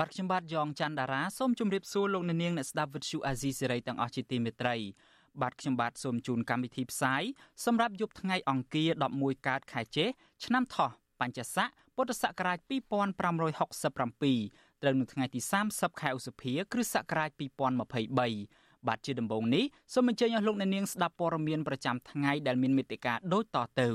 បាទខ្ញុំបាទយ៉ងច័ន្ទដារាសូមជម្រាបសួរលោកអ្នកនាងអ្នកស្ដាប់វិទ្យុអាស៊ីសេរីទាំងអស់ជាទីមេត្រីបាទខ្ញុំបាទសូមជូនកម្មវិធីផ្សាយសម្រាប់យប់ថ្ងៃអង្គារ11កើតខែចេឆ្នាំថោះបញ្ញស័កពុទ្ធសករាជ2567ត្រូវនៅថ្ងៃទី30ខែឧសភា គ្រិស្តសករាជ2023បាទជាដំបូងនេះសូមអញ្ជើញអស់លោកអ្នកនាងស្ដាប់ព័ត៌មានប្រចាំថ្ងៃដែលមានមេត្តាដូចតទៅ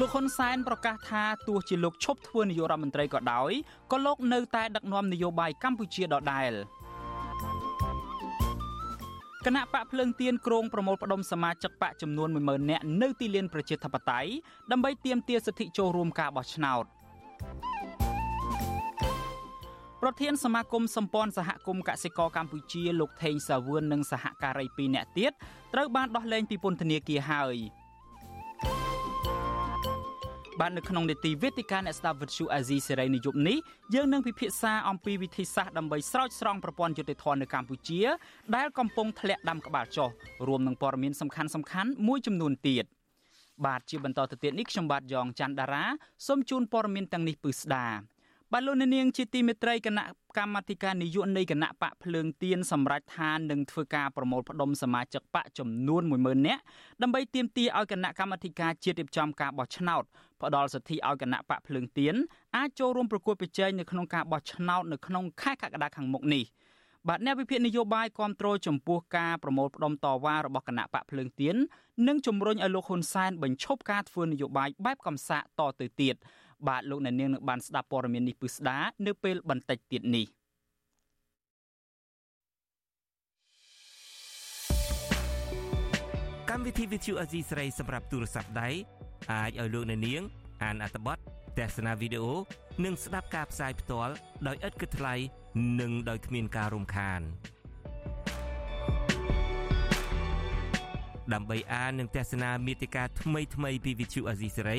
លោកហ៊ុនសែនប្រកាសថាទោះជាលោកឈប់ធ្វើនាយករដ្ឋមន្ត្រីក៏ដោយក៏លោកនៅតែដឹកនាំនយោបាយកម្ពុជាដដែលគណៈបកភ្លើងទៀនក្រុងប្រមូលផ្ដុំសមាជិកបកចំនួន10000នាក់នៅទីលានប្រជាធិបតេយ្យដើម្បីទាមទារសិទ្ធិចូលរួមការបោះឆ្នោតប្រធានសមាគមសម្ព័ន្ធសហគមន៍កសិករកម្ពុជាលោកថេងសាវឿននិងសហការី2នាក់ទៀតត្រូវបានដោះលែងពីពន្ធនាគារហើយ បាននៅក្នុងនេតិវេទិកាអ្នកស្ដាប់វិទ្យុអាស៊ីសេរីនិយមនេះយើងនឹងពិភាក្សាអំពីវិធីសាស្ត្រដើម្បីស្រោចស្រង់ប្រព័ន្ធយុតិធធម៌នៅកម្ពុជា ដែលកំពុងធ្លាក់ដាំក្បាលចុះរួមនឹងព័ត៌មានសំខាន់សំខាន់មួយចំនួនទៀតបាទជាបន្តទៅទៀតនេះខ្ញុំបាទយ៉ងច័ន្ទដារាសូមជូនព័ត៌មានទាំងនេះពឺស្ដា បាទលោកនាងជាទីមេត្រីគណៈកម្មាធិការនយោបាយនៃគណៈបកភ្លើងទៀនសម្រាប់ថានឹងធ្វើការប្រមូលផ្ដុំសមាជិកបកចំនួន10000នាក់ដើម្បីទាមទារឲ្យគណៈកម្មាធិការជាតិរៀបចំការបោះឆ្នោតផ្ដល់សិទ្ធិឲ្យគណៈបកភ្លើងទៀនអាចចូលរួមប្រគល់ប្រជែងនៅក្នុងការបោះឆ្នោតនៅក្នុងខែកក្កដាខាងមុខនេះបាទអ្នកវិភាគនយោបាយគ្រប់គ្រងចំពោះការប្រមូលផ្ដុំតវ៉ារបស់គណៈបកភ្លើងទៀននិងជំរុញឲ្យលោកហ៊ុនសែនបញ្ឈប់ការធ្វើនយោបាយបែបកំសាកតទៅទៀត បាទលោកអ្នកនាងនឹងបានស្ដាប់ព័ត៌មាននេះពឹស្ដានៅពេលបន្តិចទៀតនេះកម្មវិធី Vithu Azizi ស្រីសម្រាប់ទូរស័ព្ទដៃអាចឲ្យលោកអ្នកនាង អានអត្ថបទទស្សនាវីដេអូនិងស្ដាប់ការផ្សាយផ្ទាល់ដោយឥតគិតថ្លៃនិងដោយគ្មានការរំខាន ដើម្បីអាននិងទស្សនាមេតិការថ្មីៗពី Vithu Azizi សេរី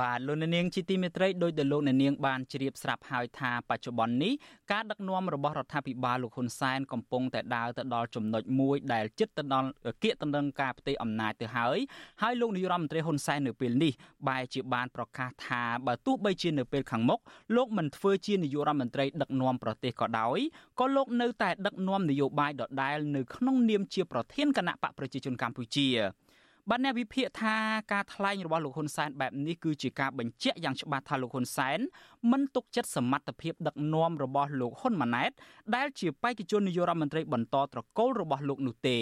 បាទលោកនាងជាទីមេត្រីដោយដែលលោកនាងបានជ្រាបស្រាប់ហើយថាបច្ចុប្បន្ននេះការដឹកនាំរបស់រដ្ឋាភិបាលលោកហ៊ុនសែនកំពុងតែដើរទៅដល់ចំណុចមួយដែលជិតទៅដល់គៀកដណ្ដឹងការផ្ទេរអំណាចទៅហើយហើយលោកនាយរដ្ឋមន្ត្រីហ៊ុនសែននៅពេលនេះបែរជាបានប្រកាសថាបើទោះបីជានៅពេលខាងមុខលោកមិនធ្វើជានាយករដ្ឋមន្ត្រីដឹកនាំប្រទេសក៏ដោយក៏លោកនៅតែដឹកនាំនយោបាយដដែលនៅក្នុងនាមជាប្រធានគណៈបកប្រជាជនកម្ពុជា បាទអ្នកវិភាគថាការថ្លែងរបស់លោកហ៊ុនសែនបែបនេះគឺជាការបញ្ជាក់យ៉ាងច្បាស់ថាលោកហ៊ុនសែនមិនទុកចិត្តសមត្ថភាពដឹកនាំរបស់លោកហ៊ុនម៉ាណែតដែលជាបេក្ខជននាយករដ្ឋមន្ត្រីបន្តត្រកូលរបស់លោកនោះទេ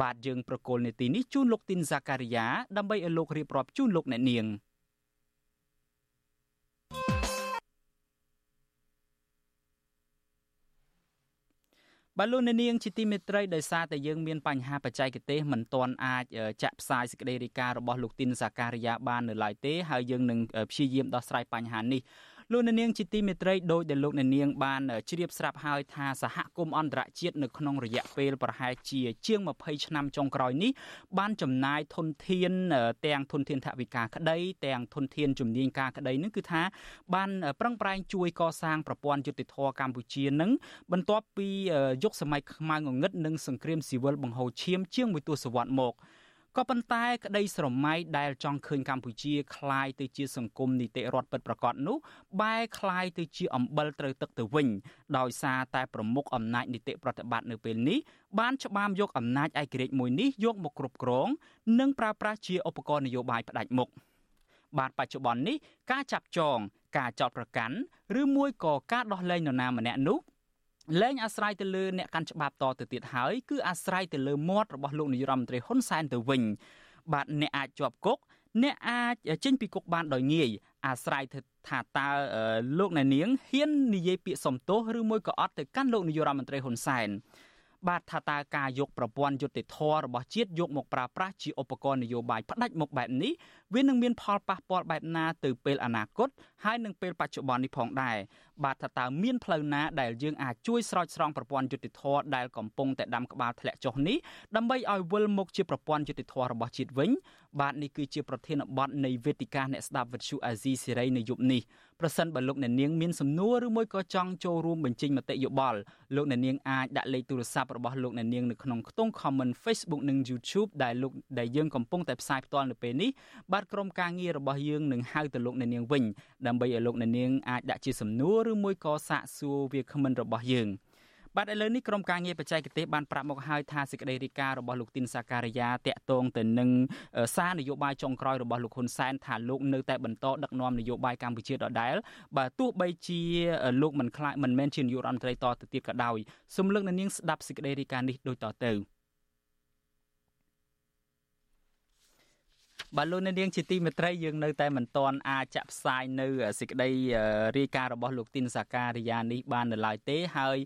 បាទយើងប្រកូលនេតិនេះជូនលោកទីនហ្សាការីយ៉ាដើម្បីឲ្យលោករៀបរាប់ជូនលោកអ្នកនាង។ បាទលោកអ្នកនាងជាទីមេត្រីដោយសារតែយើងមានបញ្ហាបច្ចេកទេសមិនទាន់អាចចាក់ផ្សាយសេចក្តីរាយការណ៍របស់លោកទីនសាការីយ៉ាបាននៅឡើយទេហើយយើងនឹងព្យាយាមដោះស្រាយបញ្ហានេះ លោកអ្នកនាងជាទីមេត្រីដោយដែលលោកអ្នកនាងបានជ្រាបស្រាប់ហើយថាសហគមន៍អន្តរជាតិនៅក្នុងរយៈពេលប្រហែលជាជាង20ឆ្នាំចុងក្រោយនេះបានចំណាយធនធានទាំងធនធានថវិកាក្តីទាំងធនធានជំនាញការក្តីនឹងគឺថាបានប្រឹងប្រែងជួយកសាងប្រព័ន្ធយុតិធធកម្ពុជានឹងបន្ទាប់ពីយុគសម័យខ្មៅងងឹតនិងសង្គ្រាមស៊ីវិលបង្ហូរឈាមជាងមួយទសវត្សរ៍មក ក៏ប៉ុន្តែក្តីស្រមៃដែលចង់ឃើញកម្ពុជាคลายទៅជាសង្គមនីតិរដ្ឋពិតប្រាកដនោះបែរคลายទៅជាអំបិលត្រូវទឹកទៅវិញដោយសារតែប្រមុខអំណាចនីតិប្រតិបត្តិនៅពេលនេះបានច្បាមយកអំណាចឯករាជ្យមួយនេះយកមកគ្រប់គ្រងនិងប្រើប្រាស់ជាឧបករណ៍នយោបាយផ្ដាច់មុខ បាទបច្ចុប្បន្ននេះការចាប់ចង ការចោតប្រកាន់ឬមួយក៏ការដោះលែងនរណាម្នាក់នោះ លែងអាស្រ័យទៅលើអ្នកកាន់ច្បាប់តទៅទៀតហើយគឺអាស្រ័យទៅលើមាត់របស់លោកនាយរដ្ឋមន្ត្រីហ៊ុនសែនទៅវិញបាទអ្នកអាចជាប់គុកអ្នកអាចចេញពីគុកបានដោយងាយអាស្រ័យថាតើលោកអ្នកនាងហ៊ាននិយាយពាក្យសំទោសឬមួយក៏អត់ទៅកាន់លោកនាយករដ្ឋមន្ត្រីហ៊ុនសែន បាទថាតើការយកប្រព័ន្ធយុតិធធរបស់ជាតិយកមកប្រើប្រាស់ជាឧបករណ៍នយោបាយផ្ដាច់មុខបែបនេះវានឹងមានផលប៉ះពាល់បែបណាទៅពេលអនាគតហើយនឹងពេលបច្ចុប្បន្ននេះផងដែរបាទថាតើមានផ្លូវណាដែលយើងអាចជួយស្រោចស្រង់ប្រព័ន្ធយុតិធធដែលកំពុងតែដាំក្បាលធ្លាក់ចុះនេះដើម្បីឲ្យវិលមកជាប្រព័ន្ធយុតិធធរបស់ជាតិវិញបាទនេះគឺជាប្រធានបទនៃវេទិកាអ្នកស្ដាប់វិទ្យុអាស៊ីសេរីនៅយប់នេះ ប្រសិនបើលោកអ្នកនាងមានសំណួរឬមួយក៏ចង់ចូលរួមបញ្ចេញមតិយោបល់លោកអ្នកនាងអាចដាក់លេខទូរស័ព្ទរបស់លោកអ្នកនាងនៅក្នុងខ្ទង់ comment Facebook និង YouTube ដែលលោកដែលយើងកំពុងតែផ្សាយផ្ទាល់នៅពេលនេះបាទក្រុមការងាររបស់យើងនឹងហៅទៅលោកអ្នកនាងវិញដើម្បីឲ្យលោកអ្នកនាងអាចដាក់ជាសំណួរឬមួយក៏សាកសួរវាគ្មិនរបស់យើង។ បាទឥឡូវនេះក្រុមការងារបច្ចេកទេសបានប្រាប់មកហើយថាសេចក្តីរាយការណ៍របស់លោកទីនសាការីយ៉ាតាក់ទងទៅនឹងសារនយោបាយចុងក្រោយរបស់លោកហ៊ុនសែនថាលោកនៅតែបន្តដឹកនាំនយោបាយកម្ពុជាដដែលបាទទោះបីជាលោកមិនខ្លាចមិនមែនជានាយករដ្ឋមន្ត្រីតទៅទៀតក៏ដោយសូមលើកនៅនាងស្ដាប់សេចក្តីរាយការណ៍នេះដូចតទៅ បាទលោកនាងជាទីមេត្រីយើងនៅតែមិនទាន់អាចចាក់ផ្សាយនៅសេចក្តីរាយការណ៍របស់លោកទីនសាការីយ៉ានេះបាននៅឡើយទេហើយ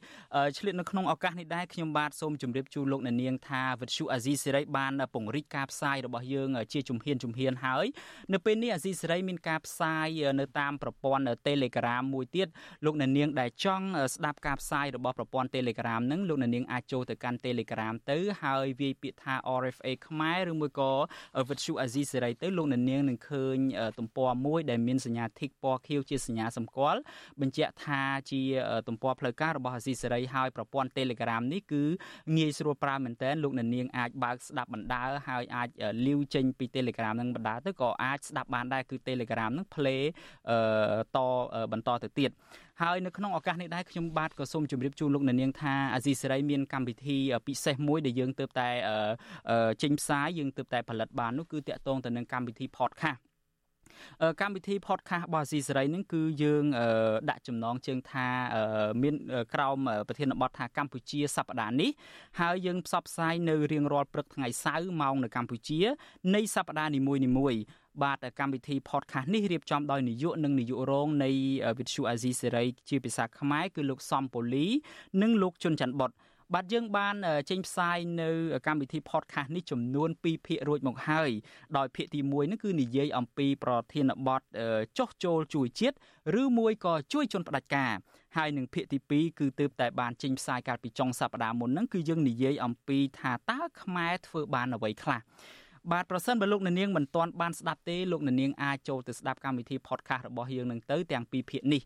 ឆ្លៀតនៅក្នុងឱកាសនេះដែរខ្ញុំបាទសូមជម្រាបជូនលោកនាងថាវិទ្យុអាស៊ីសេរីបានពង្រីកការផ្សាយរបស់យើងជាជំហានជំហានហើយនៅពេលនេះអាស៊ីសេរីមានការផ្សាយនៅតាមប្រព័ន្ធ Telegram មួយទៀតលោកនាងដែលចង់ស្ដាប់ការផ្សាយរបស់ប្រព័ន្ធ Telegram ហ្នឹងលោកនាងអាចចូលទៅកាន់ Telegram ទៅហើយវាយពាក្យថា RFA ខ្មែរឬមួយក៏វិទ្យុអាស៊ីសេរីទៅលោកអ្នកនាងនឹងឃើញទំព័រមួយដែលមានសញ្ញាធីកពណ៌ខៀវជាសញ្ញាសម្គាល់បញ្ជាក់ថាជាទំព័រផ្លូវការរបស់អាស៊ីសេរីហើយប្រព័ន្ធ Telegram នេះគឺងាយស្រួលប្រើមែនទែនលោកអ្នកនាងអាចបើកស្ដាប់បណ្ដើហើយអាចលាវចេញពី Telegram នឹងបណ្ដើទៅក៏អាចស្ដាប់បានដែរគឺ Telegram នឹង play តបន្តទៅទៀត ហើយនៅក្នុងឱកាសនេះដែរខ្ញុំបាទក៏សូមជម្រាបជូនលោកអ្នកនាងថាអាស៊ីសេរីមានកម្មវិធីពិសេសមួយដែលយើងទើបតែចេញផ្សាយយើងទើបតែផលិតបាននោះគឺតាក់ទងទៅនឹងកម្មវិធី podcast កម្មវិធី podcast របស់អាស៊ីសេរីនឹងគឺយើងដាក់ចំណងជើងថាមានក្រោមប្រធានបទថាកម្ពុជាសប្តាហ៍នេះហើយយើងផ្សព្វផ្សាយនៅរៀងរាល់ព្រឹកថ្ងៃសៅរ៍ម៉ោងនៅកម្ពុជានៃសប្តាហ៍នីមួយៗ បាទកម្មវិធី podcast នេះរៀបចំដោយនាយកនិងនាយករងនៃវិទ្យុអាស៊ីសេរីជាភាសាខ្មែរគឺលោកសំពូលី និងលោកជុនច័ន្ទបុតបាទយើងបានចេញផ្សាយនៅកម្មវិធី podcast នេះចំនួន2ភាគរួចមកហើយដោយភាគទី1នេះគឺនិយាយអំពីប្រធានបទចោះចូលជួយជាតិឬមួយក៏ជួយជនផ្ដាច់ការហើយនឹងភាគទី2គឺទើបតែបានចេញផ្សាយកាលពីចុងសប្តាហ៍មុនហ្នឹងគឺយើងនិយាយអំពីថាតើខ្មែរធ្វើបានអ្វីខ្លះ បាទប្រសិនបើលោកអ្នកនាងមិនទាន់បានស្ដាប់ទេលោកអ្នកនាងអាចចូលទៅស្ដាប់កម្មវិធី podcast របស់យើងនឹងទៅទាំងពីរភាគនេះ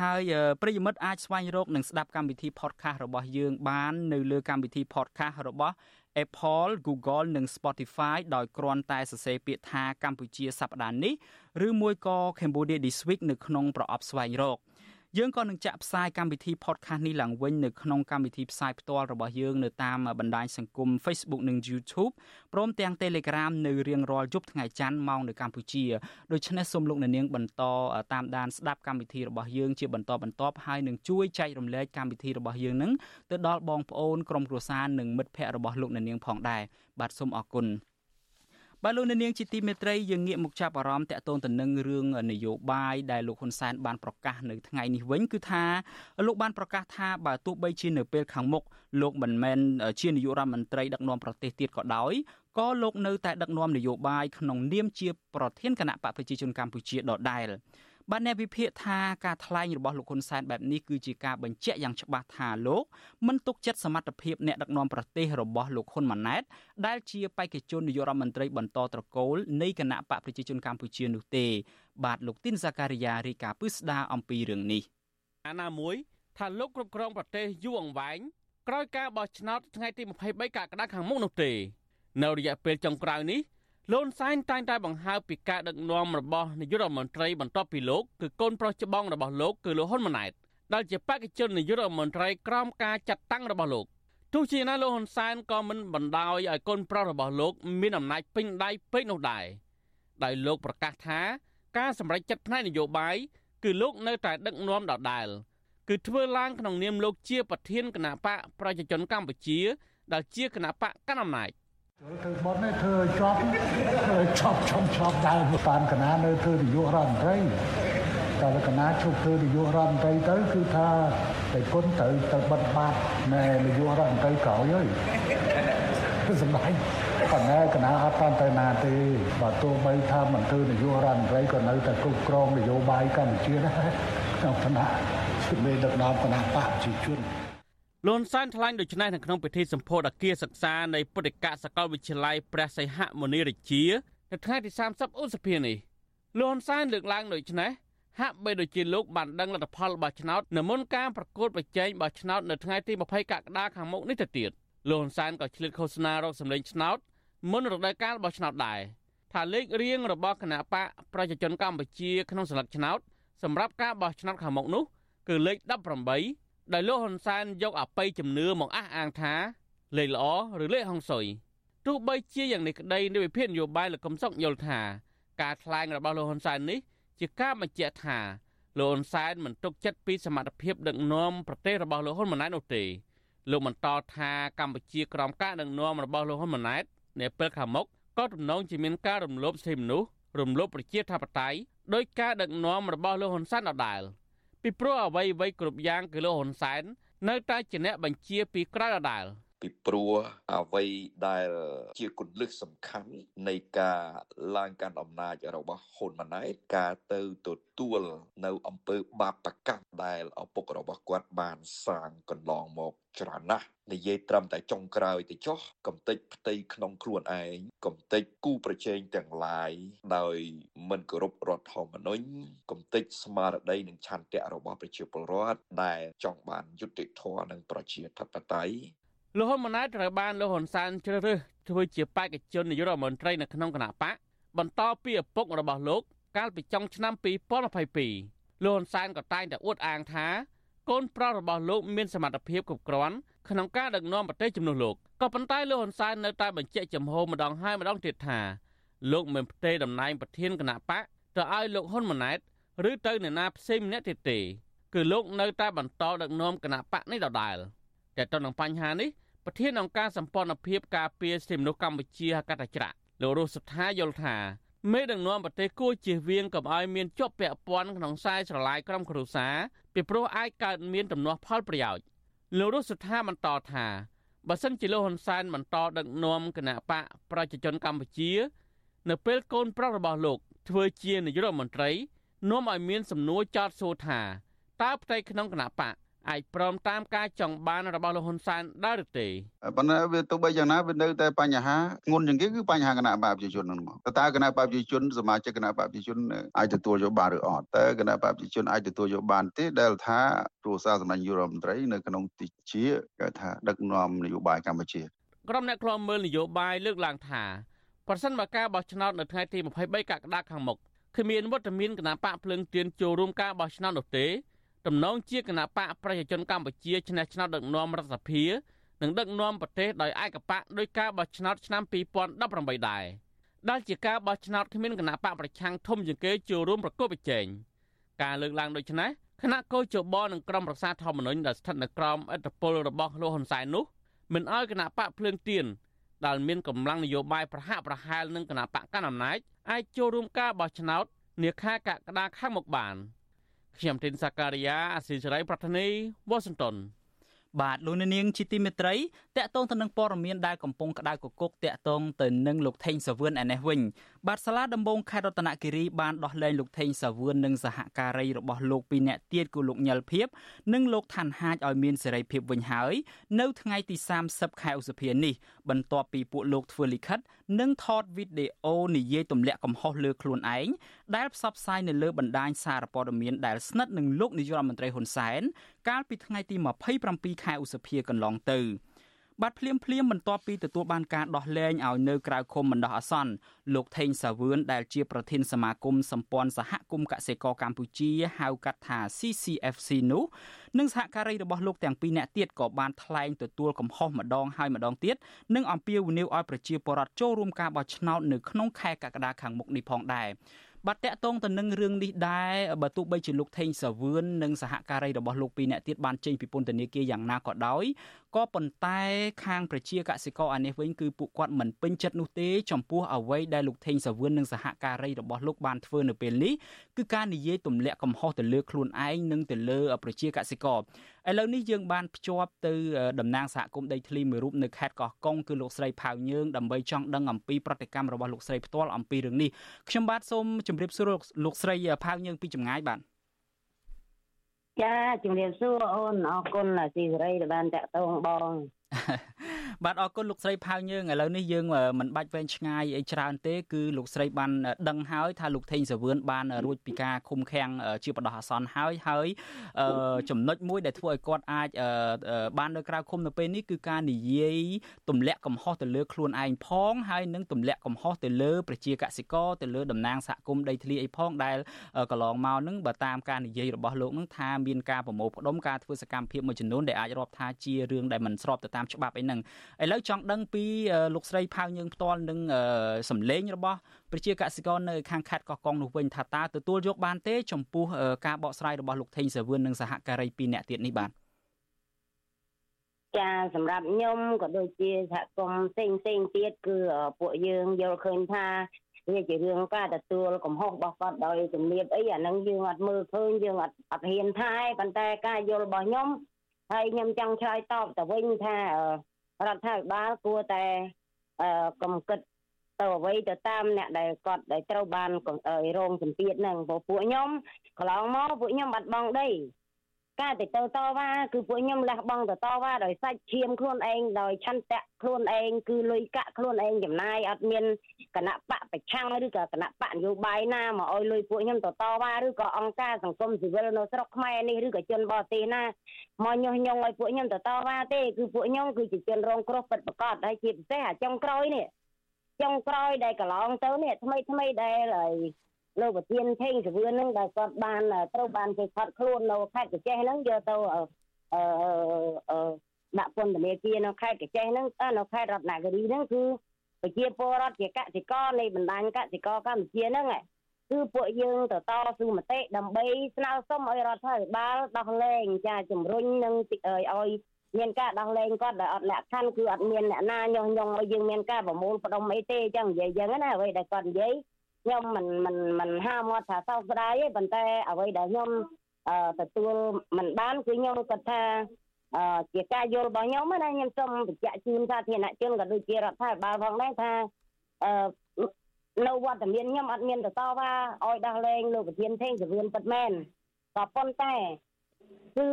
ហើយប្រិយមិត្តអាចស្វែងរកនិងស្ដាប់កម្មវិធី podcast របស់យើងបាននៅលើកម្មវិធី podcast របស់ Apple, Google និង Spotify ដោយគ្រាន់តែសរសេរពាក្យថាកម្ពុជាសប្តាហ៍នេះឬមួយក៏ Cambodia This Week នៅក្នុងប្រអប់ស្វែងរក យើងក៏នឹងចាក់ផ្សាយកម្មវិធី podcast នេះឡើងវិញនៅក្នុងកម្មវិធីផ្សាយផ្ទាល់របស់យើងនៅតាមបណ្ដាញសង្គម Facebook និង YouTube ព្រមទាំង Telegram នៅរៀងរាល់យប់ថ្ងៃច័ន្ទម៉ោងនៅកម្ពុជាដូច្នេះសូមលោកអ្នកនាងបន្តតាមដានស្ដាប់កម្មវិធីរបស់យើងជាបន្តបន្ទាប់ហើយនឹងជួយចែករំលែកកម្មវិធីរបស់យើងនឹងទៅដល់បងប្អូនក្រុមគ្រួសារនិងមិត្តភ័ក្តិរបស់លោកអ្នកនាងផងដែរបាទសូមអរគុណ បាទលោកនាងជាទីមេត្រីយើងងាកមកចាប់អារម្មណ៍តាក់ទងទៅនឹងរឿងនយោបាយដែលលោកហ៊ុនសែនបានប្រកាសនៅថ្ងៃនេះវិញគឺថាលោកបានប្រកាសថាបើទោះបីជានៅពេលខាងមុខលោកមិនមែនជានាយករដ្ឋមន្ត្រីដឹកនាំប្រទេសទៀតក៏ដោយក៏លោកនៅតែដឹកនាំនយោបាយក្នុងនាមជាប្រធានគណៈបកប្រជាជនកម្ពុជាដដែល បាទអ្នកវិភាគថាការថ្លែងរបស់លោកហ៊ុនសែនបែបនេះគឺជាការបញ្ជាក់យ៉ាងច្បាស់ថាលោកមិនទុកចិត្តសមត្ថភាពអ្នកដឹកនាំប្រទេសរបស់លោកហ៊ុនម៉ាណែតដែលជាបេក្ខជននាយករដ្ឋមន្ត្រីបន្តត្រកូលនៃគណៈបកប្រជាជនកម្ពុជានោះទេ បាទលោកទីនសាការីយ៉ារាយការណ៍ពឹស្ដារអំពីរឿងនេះអាណាមួយថាលោកគ្រប់គ្រងប្រទេសយូរអង្វែងក្រោយការបោះឆ្នោតថ្ងៃទី23កក្កដាខាងមុខនោះទេ នៅរយៈពេលចុងក្រោយនេះ លន់សែនតែងតែបង្ហើបពីការដឹកនាំរបស់នាយករដ្ឋមន្ត្រីបន្ទាប់ពីលោកគឺកូនប្រុសច្បងរបស់លោកគឺលោកហ៊ុនម៉ាណែតដែលជាបេក្ខជននាយករដ្ឋមន្ត្រីក្រោមការចាត់តាំងរបស់លោកទោះជាណាលោកហ៊ុនសែនក៏មិនបណ្ដោយឲ្យកូនប្រុសរបស់លោកមានអំណាចពេញដៃពេកនោះដែរដោយលោកប្រកាសថាការសម្រេចចិត្តផ្នែកនយោបាយគឺលោកនៅតែដឹកនាំដដែលគឺធ្វើឡើងក្នុងនាមលោកជាប្រធានគណៈបកប្រជាជនកម្ពុជាដែលជាគណៈបកកណ្ដាលអំណាច ធ្វើបត់នេះធ្វើជាប់ធ្វើជាប់ចំជាប់ដើមតានកណានៅធ្វើនយោបាយរដ្ឋមន្ត្រីតើកណាជប់ធ្វើនយោបាយរដ្ឋមន្ត្រីទៅគឺថាតែគុណត្រូវទៅបិទបាត់ណែនយោបាយរដ្ឋមន្ត្រីក្រោយហើយសម្ដែងប៉ុន្តែគណៈអត់តាន់ទៅណាទេបើទោះបីថាមិនធ្វើនយោបាយរដ្ឋមន្ត្រីក៏នៅតែគ្រប់គ្រងនយោបាយកម្ពុជាដែរក្នុងឋានៈជាមេដឹកនាំគណៈបកប្រជាជន លន់សានថ្លែងដូចនេះនៅក្នុងពិធីសម្ពោធអគារសិក្សានៃពុទ្ធិកសាកលវិទ្យាល័យព្រះសីហមុនីរាជានៅថ្ងៃទី30ឧសភានេះលន់សានលើកឡើងដូចនេះហាក់បីដូចជាលោកបានដឹងលទ្ធផលរបស់ឆ្នោតនៅមុនការប្រកួតប្រជែងបោះឆ្នោតនៅថ្ងៃទី20កក្កដាខាងមុខនេះទៅទៀតលោកហ៊ុនសែនក៏ឆ្លៀតឃោសនារកសម្លេងឆ្នោតមុនរដូវកាលបោះឆ្នោតដែរថាលេខរៀងរបស់គណៈបកប្រជាជនកម្ពុជាក្នុងសន្លឹកឆ្នោតសម្រាប់ការបោះឆ្នោតខាងមុខនោះគឺលេខ18 ដែលលោកហ៊ុនសែនយកអបិយជំនឿមកអះអាងថាលេខល្អឬលេខហុងស៊ុយទោះបីជាយ៉ាងនេះក្តីនៃវិភាគនយោបាយលោកកំសុកយល់ថាការថ្លែងរបស់លោកហ៊ុនសែននេះជាការបញ្ជាក់ថាលោកហ៊ុនសែនមិនទុកចិត្តពីសមត្ថភាពដឹកនាំប្រទេសរបស់លោកហ៊ុនម៉ាណែតនោះទេលោកបន្តថាកម្ពុជាក្រោមការដឹកនាំរបស់លោកហ៊ុនម៉ាណែតនៅពេលខាងមុខក៏ទំនងជាមានការរំលោភសិទ្ធិមនុស្សរំលោភប្រជាធិបតេយ្យដោយការដឹកនាំរបស់លោកហ៊ុនសែនដដែល ពីព្រោះអ្វីអ្វីគ្រប់យ៉ាងគឺលោកហ៊ុនសែននៅតែជាអ្នកបញ្ជាពីក្រៅដដែល ពីព្រោះអ្វីដែលជាគន្លឹះសំខាន់នៃការឡើងកាន់អំណាចរបស់ហ៊ុនម៉ាណែតការទៅទទួលនៅអំពើបាបកម្មដែលឪពុករបស់គាត់បានសាងកន្លងមកច្រើនណាស់និយាយត្រឹមតែចុងក្រោយទៅចុះកំតិចផ្ទៃក្នុងខ្លួនឯងកំតិចគូប្រជែងទាំងឡាយដោយមិនគោរពរដ្ឋធម្មនុញ្ញកំតិចស្មារតីនិងឆន្ទៈរបស់ប្រជាពលរដ្ឋដែលចង់បានយុត្តិធម៌និងប្រជាធិបតេយ្យ លោកហ៊ុនម៉ាណែតត្រូវបានលោកហ៊ុនសែនជ្រើសរើសធ្វើជាបេក្ខជននាយករដ្ឋមន្ត្រីនៅក្នុងគណៈបកបន្តពីឪពុករបស់លោកកាលពីចុងឆ្នាំ2022លោកហ៊ុនសែនក៏តែងតែអួតអាងថាកូនប្រុសរបស់លោកមានសមត្ថភាពគ្រប់គ្រាន់ក្នុងការដឹកនាំប្រទេសជំនួសលោកក៏ប៉ុន្តែលោកហ៊ុនសែននៅតែបញ្ជាក់ចំហម្ដងហើយម្ដងទៀតថាលោកមិនផ្ទេរតំណែងប្រធានគណៈបកទៅឲ្យលោកហ៊ុនម៉ាណែតឬទៅអ្នកណាផ្សេងម្នាក់ទៀតទេគឺលោកនៅតែបន្តដឹកនាំគណៈបកនេះដដែល តែទៅនឹងបញ្ហានេះប្រធានអង្គការសម្ព័ន្ធភាពការពារសិទ្ធិមនុស្សកម្ពុជាហកតច្រាក់លោករស់សុថាយល់ថាមេដឹកនាំប្រទេសគួរជៀសវាងកុំឲ្យមានជាប់ពាក់ព័ន្ធក្នុងខ្សែស្រឡាយក្រុមគ្រួសារពីព្រោះអាចកើតមានដំណោះផលប្រយោជន៍លោករស់សុថាបន្តថាបើសិនជាលោកហ៊ុនសែនបន្តដឹកនាំគណៈបកប្រជាជនកម្ពុជា នៅពេលកូនប្រុសរបស់លោក ធ្វើជានាយករដ្ឋមន្ត្រីនាំឲ្យមានសំណួរចោទសួរថាតើផ្ទៃក្នុងគណៈបក អាចព្រមតាមការចង់បានរបស់លោកហ៊ុនសែនដែរឬទេប៉ុន្តែវាទោះបីយ៉ាងណាវានៅតែបញ្ហាធ្ងន់ជាងគេគឺបញ្ហាគណៈបកប្រជាជនហ្នឹងមកតើគណៈបកប្រជាជនសមាជិកគណៈបកប្រជាជនអាចទទួលយកបានឬអត់តើគណៈបកប្រជាជនអាចទទួលយកបានទេដែលថាគ្រួសារសម្ដេចយុរដ្ឋមន្ត្រីនៅក្នុងទីជាគេថាដឹកនាំនយោបាយកម្ពុជាក្រុមអ្នកខ្លាំមើលនយោបាយលើកឡើងថាប្រសិនបើការបោះឆ្នោតនៅថ្ងៃទី23កក្កដាខាងមុខគ្មានវត្តមានគណៈបកភ្លើងទៀនចូលរួមការបោះឆ្នោតនោះទេ តំណងជាគណៈបកប្រជាជនកម្ពុជាឈ្នះឆ្នោតដឹកនាំរដ្ឋសភានិងដឹកនាំប្រទេសដោយឯកបកដោយការបោះឆ្នោតឆ្នាំ2018ដែរដែលជាការបោះឆ្នោតគ្មានគណៈបកប្រឆាំងធំជាងគេចូលរួមប្រកបប្រជែងការលើកឡើងដូចនេះគណៈកោជបនិងក្រុមប្រឹក្សាធម្មនុញ្ញដែលស្ថិតនៅក្រោមអធិបតេយ្យរបស់លោកហ៊ុនសែននោះមិនអោយគណៈបកភ្លើងទៀនដែលមានកម្លាំងនយោបាយប្រហាក់ប្រហែលនឹងគណៈបកកណ្ដាលអំណាចអាចចូលរួមការបោះឆ្នោតនាខែកក្កដាខាងមុខបាន។ ខ្ញុំទីនសាការីយ៉ាអស៊ីសេរីប្រធានីវ៉ាស៊ីនតោនបាទលោកនាងជាទីមេត្រីតកតងទៅនឹងព័ត៌មានដែលកំពុងក្តៅគគុកតកតងទៅនឹងលោកថេងសាវឿនឯនេះវិញ បាទសាលាដំបងខេត្តរតនគិរីបានដោះលែងលោកថេងសាវឿននិងសហការីរបស់លោកពីរនាក់ទៀតគឺលោកញិលភៀបនិងលោកឋានហាជឲ្យមានសេរីភាពវិញហើយនៅថ្ងៃទី30ខែឧសភានេះបន្ទាប់ពីពួកលោកធ្វើលិខិត និងថតវីដេអូនិយាយទម្លាក់កំហុសលើខ្លួនឯងដែលផ្សព្វផ្សាយនៅលើបណ្ដាញសារព័ត៌មានដែលស្និទ្ធនឹងលោកនាយករដ្ឋមន្ត្រីហ៊ុនសែនកាលពីថ្ងៃទី27ខែឧសភាកន្លងទៅ បាទភ្លាមភ្លាមបន្ទាប់ពីទទួលបានការដោះលែងឲ្យនៅក្រៅឃុំបណ្ដោះអាសន្នលោកថេងសាវឿនដែលជាប្រធានសមាគមសម្ព័ន្ធសហគមន៍កសិករកម្ពុជាហៅកាត់ថា CCFC នោះនិងសហការីរបស់លោកទាំងពីរនាក់ទៀតក៏បានថ្លែងទទួលកំហុសម្ដងហើយម្ដងទៀតនិងអំពាវនាវឲ្យប្រជាពលរដ្ឋចូលរួមការបោះឆ្នោតនៅក្នុងខែកក្កដាខាងមុខនេះផងដែរ បាទតកតងទៅនឹងរឿងនេះដែរបើទោះបីជាលោកថេងសាវឿននិងសហការីរបស់លោកពីរនាក់ទៀតបានចេញពីពន្ធនាគារយ៉ាងណាក៏ដោយក៏ប៉ុន្តែខាងប្រជាកសិករអានេះវិញគឺពួកគាត់មិនពេញចិត្តនោះទេចំពោះអ្វីដែលលោកថេងសាវឿននិងសហការីរបស់លោកបានធ្វើនៅពេលនេះគឺការនិយាយទម្លាក់កំហុសទៅលើខ្លួនឯងនិងទៅលើប្រជាកសិករ ឥឡូវនេះយើងបានភ្ជាប់ទៅតំណាងសហគមន៍ដីធ្លីមួយរូបនៅខេត្តកោះកុងគឺលោកស្រីផៅញើងដើម្បីចង់ដឹងអំពីប្រតិកម្មរបស់លោកស្រីផ្ទាល់អំពីរឿងនេះខ្ញុំបាទសូមជម្រាបសួរលោកស្រីផៅញើងពីចម្ងាយបាទចាជំរាបសួរអូនអរគុណស៊ីសេរីដែលបានតាក់ទងបង បាទអរគុណលោកស្រីផៅយើងឥឡូវនេះយើងមិនបាច់វែងឆ្ងាយអីច្រើនទេគឺលោកស្រីបានដឹងហើយថាលោកថេងសាវឿនបានរួចពីការឃុំឃាំងជាបដិអាសន្នហើយហើយចំណុចមួយដែលធ្វើឲ្យគាត់អាចបាននៅក្រៅឃុំនៅពេលនេះគឺការនិយាយទម្លាក់កំហុសទៅលើខ្លួនឯងផងហើយនឹងទម្លាក់កំហុសទៅលើប្រជាកសិករទៅលើតំណាងសហគមន៍ដីធ្លីអីផងដែលកន្លងមកនឹងបើតាមការនិយាយរបស់លោកនឹងថាមានការប្រមូលផ្ដុំការធ្វើសកម្មភាពមួយចំនួនដែលអាចរាប់ថាជារឿងដែលមិនស្របទៅតាមច្បាប់អីហ្នឹងឥឡូវចង់ដឹងពីលោកស្រីផៅយើងផ្ទាល់នឹងសម្លេងរបស់ប្រជាកសិករនៅខាងខេត្តកោះកុងនោះវិញថាតើទទួលយកបានទេ ចំពោះការបកស្រាយរបស់លោកថេងសាវឿននិងសហការី2នាក់ទៀតនេះបាទចាសម្រាប់ខ្ញុំក៏ដូចជាសហគមន៍ផ្សេងផ្សេងទៀតគឺពួកយើងយល់ឃើញថាវាជារឿងការទទួលកំហុសរបស់គាត់ដោយជំនាញអីអានឹងយើងអត់មើលឃើញយើងអត់អត់ហ៊ានថាឯប៉ុន្តែការយល់របស់ខ្ញុំ ហើយខ្ញុំចង់ឆ្លើយតបទៅវិញថារដ្ឋាភិបាលគួរតែកំគិតទៅអ្វីទៅតាមអ្នកដែលគាត់ដែលត្រូវបានរងសម្ពាធហ្នឹងព្រោះពួកខ្ញុំកន្លងមកពួកខ្ញុំបាត់បង់ដី ការទៅទៅតវ៉ាគឺពួកខ្ញុំលះបង់ទៅតវ៉ាដោយសាច់ឈាមខ្លួនឯងដោយឆន្ទៈខ្លួនឯងគឺលុយកាក់ខ្លួនឯងចំណាយអត់មានគណៈបកប្រឆាំងឬក៏គណៈបកនយោបាយណាមកឲ្យលុយពួកខ្ញុំទៅតវ៉ាឬក៏អង្គការសង្គមស៊ីវិលនៅស្រុកខ្មែរនេះឬក៏ជនបរទេសណាមកញុះញង់ឲ្យពួកខ្ញុំទៅតវ៉ាទេគឺពួកខ្ញុំគឺជាជនរងគ្រោះពិតប្រាកដហើយជាពិសេសអាចុងក្រោយនេះចុងក្រោយដែលកន្លងទៅនេះថ្មីថ្មីដែល លោកប្រធានថេងសវឿនហ្នឹងដែលគាត់បានត្រូវបានគេខត់ខ្លួននៅខេត្តកញ្ចេះហ្នឹងយកទៅអឺអឺដាក់ពន្ធនាគារនៅខេត្តកញ្ចេះហ្នឹងនៅខេត្តរតនគិរីហ្នឹងគឺប្រជាពលរដ្ឋជាកសិករនៃបណ្ដាញកសិករកម្ពុជាហ្នឹងគឺពួកយើងទៅតស៊ូមតិដើម្បីស្នើសុំឲ្យរដ្ឋាភិបាលដោះលែងចាជំរុញនឹងឲ្យមានការដោះលែងគាត់ដែលអត់លក្ខខណ្ឌគឺអត់មានអ្នកណាញុះញង់ឲ្យយើងមានការប្រមូលផ្ដុំអីទេចឹងនិយាយចឹងណាអ្វីដែលគាត់និយាយ ខ្ញុំមិនមិនមិនហាមាត់ថាសោកស្ដាយទេប៉ុន្តែអ្វីដែលខ្ញុំទទួលមិនបានគឺខ្ញុំគាត់ថាជាការយល់របស់ខ្ញុំណាខ្ញុំសូមបញ្ជាក់ជូនសាធារណជនក៏ដូចជារដ្ឋាភិបាលផងដែរថានៅវត្តមានខ្ញុំអត់មានទៅតវ៉ាឲ្យដោះលែងលោកប្រធានថេងសវឿនពិតមែនក៏ប៉ុន្តែគឺ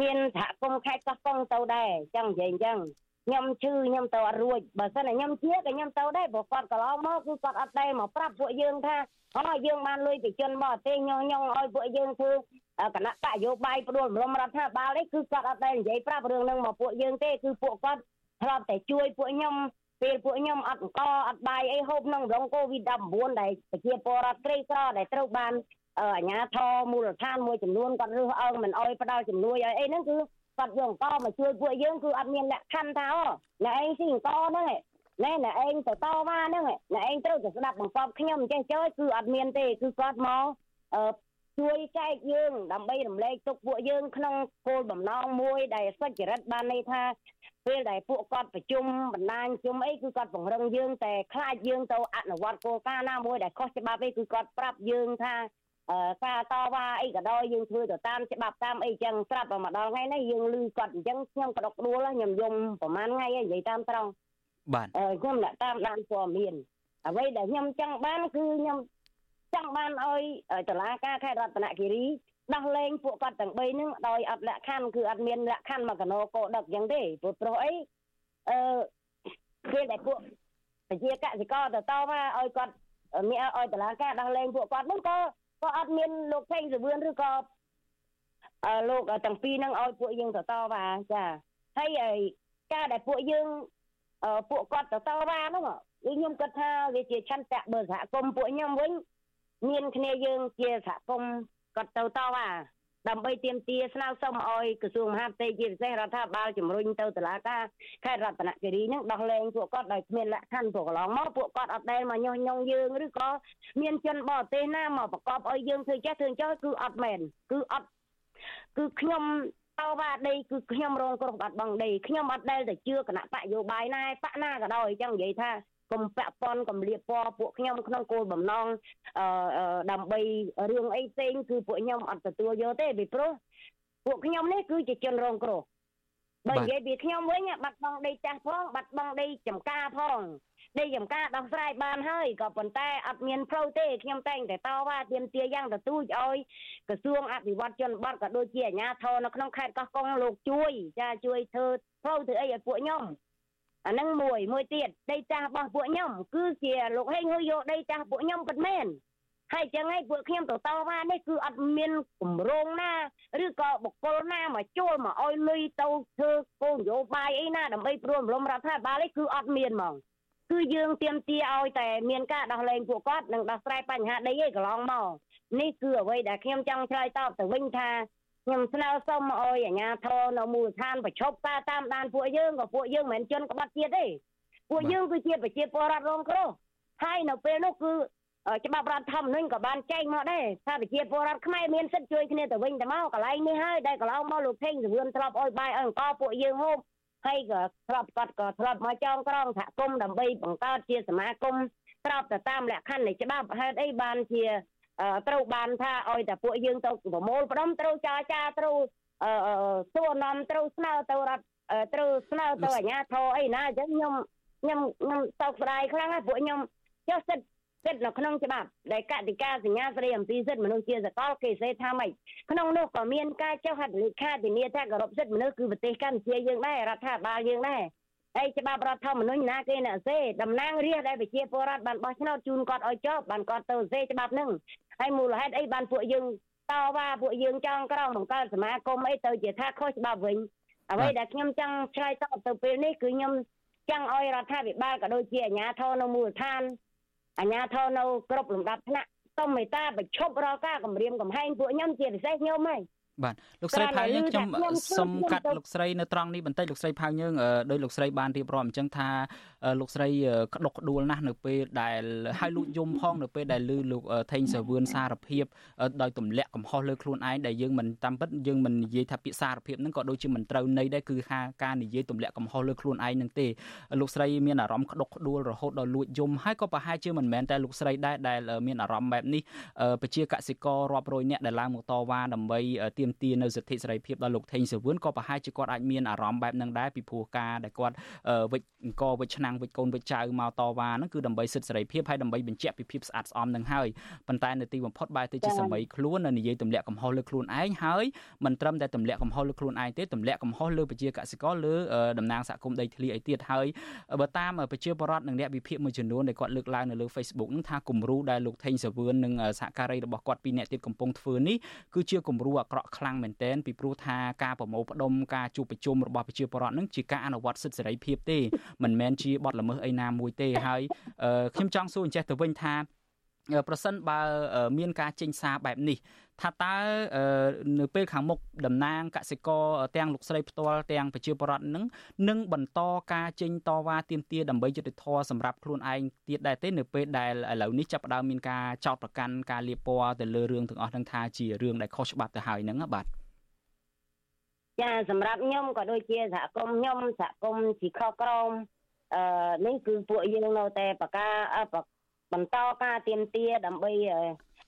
មានសហគមន៍ខេត្តកោះកុងទៅដែរចឹងនិយាយអញ្ចឹង ខ្ញុំឈឺខ្ញុំទៅអត់រួចបើសិនតែខ្ញុំជាក៏ខ្ញុំទៅដែរព្រោះគាត់កន្លងមកគឺគាត់អត់ដែរមកប្រាប់ពួកយើងថាអូយើងបានលុយពីជនបរទេសញញងឲ្យពួកយើងធ្វើគណៈបកយោបាយផ្ដួលរំលំរដ្ឋាភិបាលនេះគឺគាត់អត់ដែរនិយាយប្រាប់រឿងហ្នឹងមកពួកយើងទេគឺពួកគាត់ធ្លាប់តែជួយពួកខ្ញុំពេលពួកខ្ញុំអត់អង្គអត់បាយអីហូបក្នុងរងកូវីដ19ដែលប្រជាពលរដ្ឋក្រីក្រដែលត្រូវបានអាជ្ញាធរមូលដ្ឋានមួយចំនួនគាត់រើសអើងមិនអោយផ្ដល់ជំនួយឲ្យអីហ្នឹងគឺ គាត់យកអង្គមកជួយពួកយើងគឺអត់មានលក្ខខណ្ឌថាអូអ្នកឯងស៊ីអង្គហ្នឹងណែអ្នកឯងទៅតវ៉ាហ្នឹងអ្នកឯងត្រូវទៅស្ដាប់បង្កប់ខ្ញុំអញ្ចឹងចើគឺអត់មានទេគឺគាត់មកអឺជួយចែកយើងដើម្បីរំលែកទុកពួកយើងក្នុងគោលបំណងមួយដែលសុចរិតបានន័យថាពេលដែលពួកគាត់ប្រជុំបណ្ដាញជុំអីគឺគាត់ពង្រឹងយើងតែខ្លាចយើងទៅអនុវត្តគោលការណ៍ណាមួយដែលខុសច្បាប់អីគឺគាត់ប្រាប់យើងថា ការតវ៉ាអីក៏ដោយយើងធ្វើទៅតាមច្បាប់តាមអីចឹងស្រាប់តែម្ដងថ្ងៃនេះយើងលឺគាត់អញ្ចឹងខ្ញុំក៏ដកដួលខ្ញុំយំប្រហែលថ្ងៃហើយនិយាយតាមត្រង់បាទខ្ញុំអ្នកតាមដានព័ត៌មានអ្វីដែលខ្ញុំចង់បានគឺខ្ញុំចង់បានឲ្យតឡាការខេត្តរតនគិរីដោះលែងពួកគាត់ទាំង3ហ្នឹងដោយអត់លក្ខខណ្ឌគឺអត់មានលក្ខខណ្ឌមកកណោកោដឹកអញ្ចឹងទេព្រោះប្រុសអីអឺពេលដែលពួកប្រជាកសិករទៅតមកឲ្យគាត់មានឲ្យតឡាការដោះលែងពួកគាត់ហ្នឹងក៏ ក៏អត់មានលោកថេងសវឿនឬក៏អឺលោកទាំងពីរហ្នឹងឲ្យពួកយើងទៅតវ៉ាចាហើយការដែលពួកយើងពួកគាត់ទៅតវ៉ាហ្នឹងគឺខ្ញុំគិតថាវាជាឆន្ទៈបើសហគមន៍ពួកខ្ញុំវិញមានគ្នាយើងជាសហគមន៍គាត់ទៅតវ៉ា ដើម្បីទាមទារស្នើសុំឲ្យក្រសួងមហាផ្ទៃជាពិសេសរដ្ឋាភិបាលជំរុញទៅតុលាការខេត្តរតនគិរីនឹងដោះលែងពួកគាត់ដោយគ្មានលក្ខខណ្ឌពួកកន្លងមកពួកគាត់អត់ដែលមកញុះញង់យើងឬក៏មានជនបរទេសណាមកប្រកបឲ្យយើងធ្វើចេះធ្វើចោលគឺអត់មែនគឺអត់គឺខ្ញុំតវ៉ាដីគឺខ្ញុំរងគ្រោះបាត់បង់ដីខ្ញុំអត់ដែលទៅជឿគណៈបកយោបាយណាបកណាក៏ដោយអញ្ចឹងនិយាយថា កុំពាក់ព័ន្ធកំលៀបពណ៌ពួកខ្ញុំក្នុងគោលបំណងអឺដើម្បីរឿងអីផ្សេងគឺពួកខ្ញុំអត់ទទួលយកទេពីព្រោះពួកខ្ញុំនេះគឺជាជនរងគ្រោះបើនិយាយពីខ្ញុំវិញបាត់បង់ដីចាស់ផងបាត់បង់ដីចំការផងដីចំការដោះស្រាយបានហើយក៏ប៉ុន្តែអត់មានផ្លូវទេខ្ញុំតែងតែតវ៉ាទាមទារយ៉ាងទទូចឲ្យក្រសួងអភិវឌ្ឍជនបទក៏ដូចជាអាជ្ញាធរនៅក្នុងខេត្តកោះកុងលោកជួយចាជួយធ្វើផ្លូវធ្វើអីឲ្យពួកខ្ញុំ អានឹងមួយមួយទៀតដីចាស់របស់ពួកខ្ញុំគឺជាលោកហេងហុយយកដីចាស់ពួកខ្ញុំពិតមែនហើយចឹងឯងពួកខ្ញុំទៅតវ៉ានេះគឺអត់មានគម្រោងណាឬក៏បុគ្គលណាមកជួលមកឲ្យលុយទៅធ្វើគោលនយោបាយអីណាដើម្បីព្រួនរំរដ្ឋាភិបាលនេះគឺអត់មានហ្មងគឺយើងទៀមទាឲ្យតែមានការដោះលែងពួកគាត់និងដោះស្រាយបញ្ហាដីឯងកន្លងមកនេះគឺអ្វីដែលខ្ញុំចង់ឆ្លើយតបទៅវិញថា ខ្ញុំស្នើសុំឲ្យអាជ្ញាធរនៅមូលដ្ឋានប្រជុំការតាមដានពួកយើងក៏ពួកយើងមិនមែនជនក្បត់ជាតិទេពួកយើងគឺជាប្រជាពលរដ្ឋរងគ្រោះហើយនៅពេលនោះគឺច្បាប់រដ្ឋធម្មនុញ្ញក៏បានចែងមកដែរថាប្រជាពលរដ្ឋខ្មែរមានសិទ្ធិជួយគ្នាទៅវិញទៅមកកន្លែងនេះហើយដែលកន្លងមកលោកថេងសវឿនធ្លាប់អុយបាយឲ្យអង្គពួកយើងហូបហើយក៏ធ្លាប់គាត់ក៏ធ្លាប់មកចងក្រងសហគមន៍ដើម្បីបង្កើតជាសមាគមស្របទៅតាមលក្ខខណ្ឌនៃច្បាប់ហេតុអីបានជា ត្រូវបានថាឲ្យតែពួកយើងទៅប្រមូលផ្ដុំត្រូវចរចាត្រូវសួរនាំត្រូវស្នើទៅរដ្ឋត្រូវស្នើទៅអាជ្ញាធរអីណាអញ្ចឹងខ្ញុំខ្ញុំខ្ញុំសោកស្ដាយខ្លាំងណាស់ពួកខ្ញុំចុះសិទ្ធសិទ្ធនៅក្នុងច្បាប់ដែលកតិកាសញ្ញាស្តីអំពីសិទ្ធិមនុស្សជាសកលគេសេថាម៉េចក្នុងនោះក៏មានការចុះហត្ថលេខាធានាថាគោរពសិទ្ធិមនុស្សគឺប្រទេសកម្ពុជាយើងដែររដ្ឋាភិបាលយើងដែរហើយច្បាប់រដ្ឋធម្មនុញ្ញណាគេអ្នកសេតំណាងរាស្ត្រដែលប្រជាពលរដ្ឋបានបោះឆ្នោតជូនគាត់ឲ្យចប់បានគាត់ទៅសេច្បាប់ហ្នឹង ហើយមូលហេតុអីបានពួកយើងតវ៉ាពួកយើងចង់ក្រងបង្កើតសមាគមអីទៅជាថាខុសច្បាប់វិញអ្វីដែលខ្ញុំចង់ឆ្លើយតបទៅពេលនេះគឺខ្ញុំចង់ឲ្យរដ្ឋាភិបាលក៏ដូចជាអាជ្ញាធរនៅមូលដ្ឋានអាជ្ញាធរនៅគ្រប់លំដាប់ថ្នាក់សូមមេត្តាបញ្ឈប់រាល់ការគម្រាមកំហែងពួកខ្ញុំជាពិសេសខ្ញុំហ៎ បាទលោកស្រីផៅយើងខ្ញុំសុំកាត់លោកស្រីនៅត្រង់នេះបន្តិចលោកស្រីផៅយើងដោយលោកស្រីបានរៀបរាប់អញ្ចឹងថាលោកស្រីក្តុកក្តួលណាស់នៅពេលដែលឲ្យលួចយំផងនៅពេលដែលឮលោកថេងសាវឿនសារភាពដោយទម្លាក់កំហុសលើខ្លួនឯងដែលយើងមិនតាមពិតយើងមិននិយាយថាពាក្យសារភាពហ្នឹងក៏ដូចជាមិនត្រូវន័យដែរគឺថាការនិយាយទម្លាក់កំហុសលើខ្លួនឯងហ្នឹងទេលោកស្រីមានអារម្មណ៍ក្តុកក្តួលរហូតដល់លួចយំហើយក៏ប្រហែលជាមិនមែនតែលោកស្រីដែរដែលមានអារម្មណ៍បែបនេះប្រជាកសិកររាប់រយនាក់ដែលឡើងមកតវ៉ាដើម្បីទាមទារនៅសិទ្ធិសេរីភាពដល់លោកថេងសាវឿនក៏ប្រហែលជាគាត់អាចមានអារម្មណ៍បែបហ្នឹងដែរពីព្រោះការដែលគាត់វិច្ចអង្គវិច្ចឆ្នាំងវិច្ចកូនវិច្ចចៅមកតវ៉ាហ្នឹងគឺដើម្បីសិទ្ធិសេរីភាពហើយដើម្បីបញ្ជាក់ពីភាពស្អាតស្អំនឹងហើយប៉ុន្តែនៅទីបំផុតបែរទៅជាសម័យខ្លួននៅនិយាយទម្លាក់កំហុសលើខ្លួនឯងហើយមិនត្រឹមតែទម្លាក់កំហុសលើខ្លួនឯងទេទម្លាក់កំហុសលើប្រជាកសិករលើតំណាងសហគមន៍ដីធ្លីអីទៀតហើយបើតាមប្រជាពលរដ្ឋនិងអ្នកវិភាគមួយចំនួនដែលគាត់លើកឡើងនៅលើ Facebook ហ្នឹងថាគំរូដែលលោកថេងសាវឿននិងសហការីរបស់គាត់ពីរអ្នកទៀតកំពុងធ្វើនេះគឺជាគំរូអាក្រក់ខ្លាំងមែនទែនពីព្រោះថាការប្រមូលផ្ដុំការជួបប្រជុំរបស់ប្រជាពលរដ្ឋនឹងជាការអនុវត្តសិទ្ធិសេរីភាពទេមិនមែនជាបទល្មើសអីណាមួយទេហើយខ្ញុំចង់សួរអញ្ចេះទៅវិញថាប្រសិនបើមានការចេញសារបែបនេះ ថាតើនៅពេលខាងមុខតំណាងកសិករទាំងលោកស្រីផ្ទាល់ទាំងប្រជាពលរដ្ឋនឹងនឹងបន្តការចេញតវ៉ាទាមទារដើម្បីយុត្តិធម៌សម្រាប់ខ្លួនឯងទៀតដែរទេនៅពេលដែលឥឡូវនេះចាប់ផ្ដើមមានការចោទប្រកាន់ការលាបពណ៌ទៅលើរឿងទាំងអស់ហ្នឹងថាជារឿងដែលខុសច្បាប់ទៅហើយហ្នឹងបាទចាសម្រាប់ខ្ញុំក៏ដូចជាសហគមន៍ខ្ញុំសហគមន៍ជីខក្រមអឺនេះគឺពួកយើងនៅតែបកាបន្តការទៀមទាដើម្បី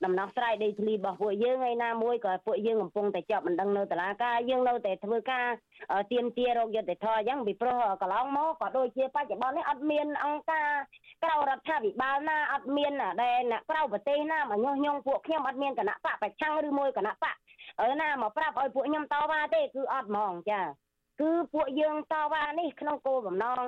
ដំណោះស្រាយដីធ្លីរបស់ពួកយើងហើយណាមួយក៏ពួកយើងកំពុងតែជាប់មិនដឹងនៅតុលាការយើងនៅតែធ្វើការទៀមទារោគយុទ្ធធរអញ្ចឹងពីព្រោះកន្លងមកក៏ដូចជាបច្ចុប្បន្ននេះអត់មានអង្គការក្រៅរដ្ឋាភិបាលណាអត់មានដែលអ្នកក្រៅប្រទេសណាមកញុះញង់ពួកខ្ញុំអត់មានគណៈបកប្រឆាំងឬមួយគណៈបកអឺណាមកប្រាប់ឲ្យពួកខ្ញុំតវ៉ាទេគឺអត់ហ្មងចាគឺពួកយើងតវ៉ានេះក្នុងគោលបំណង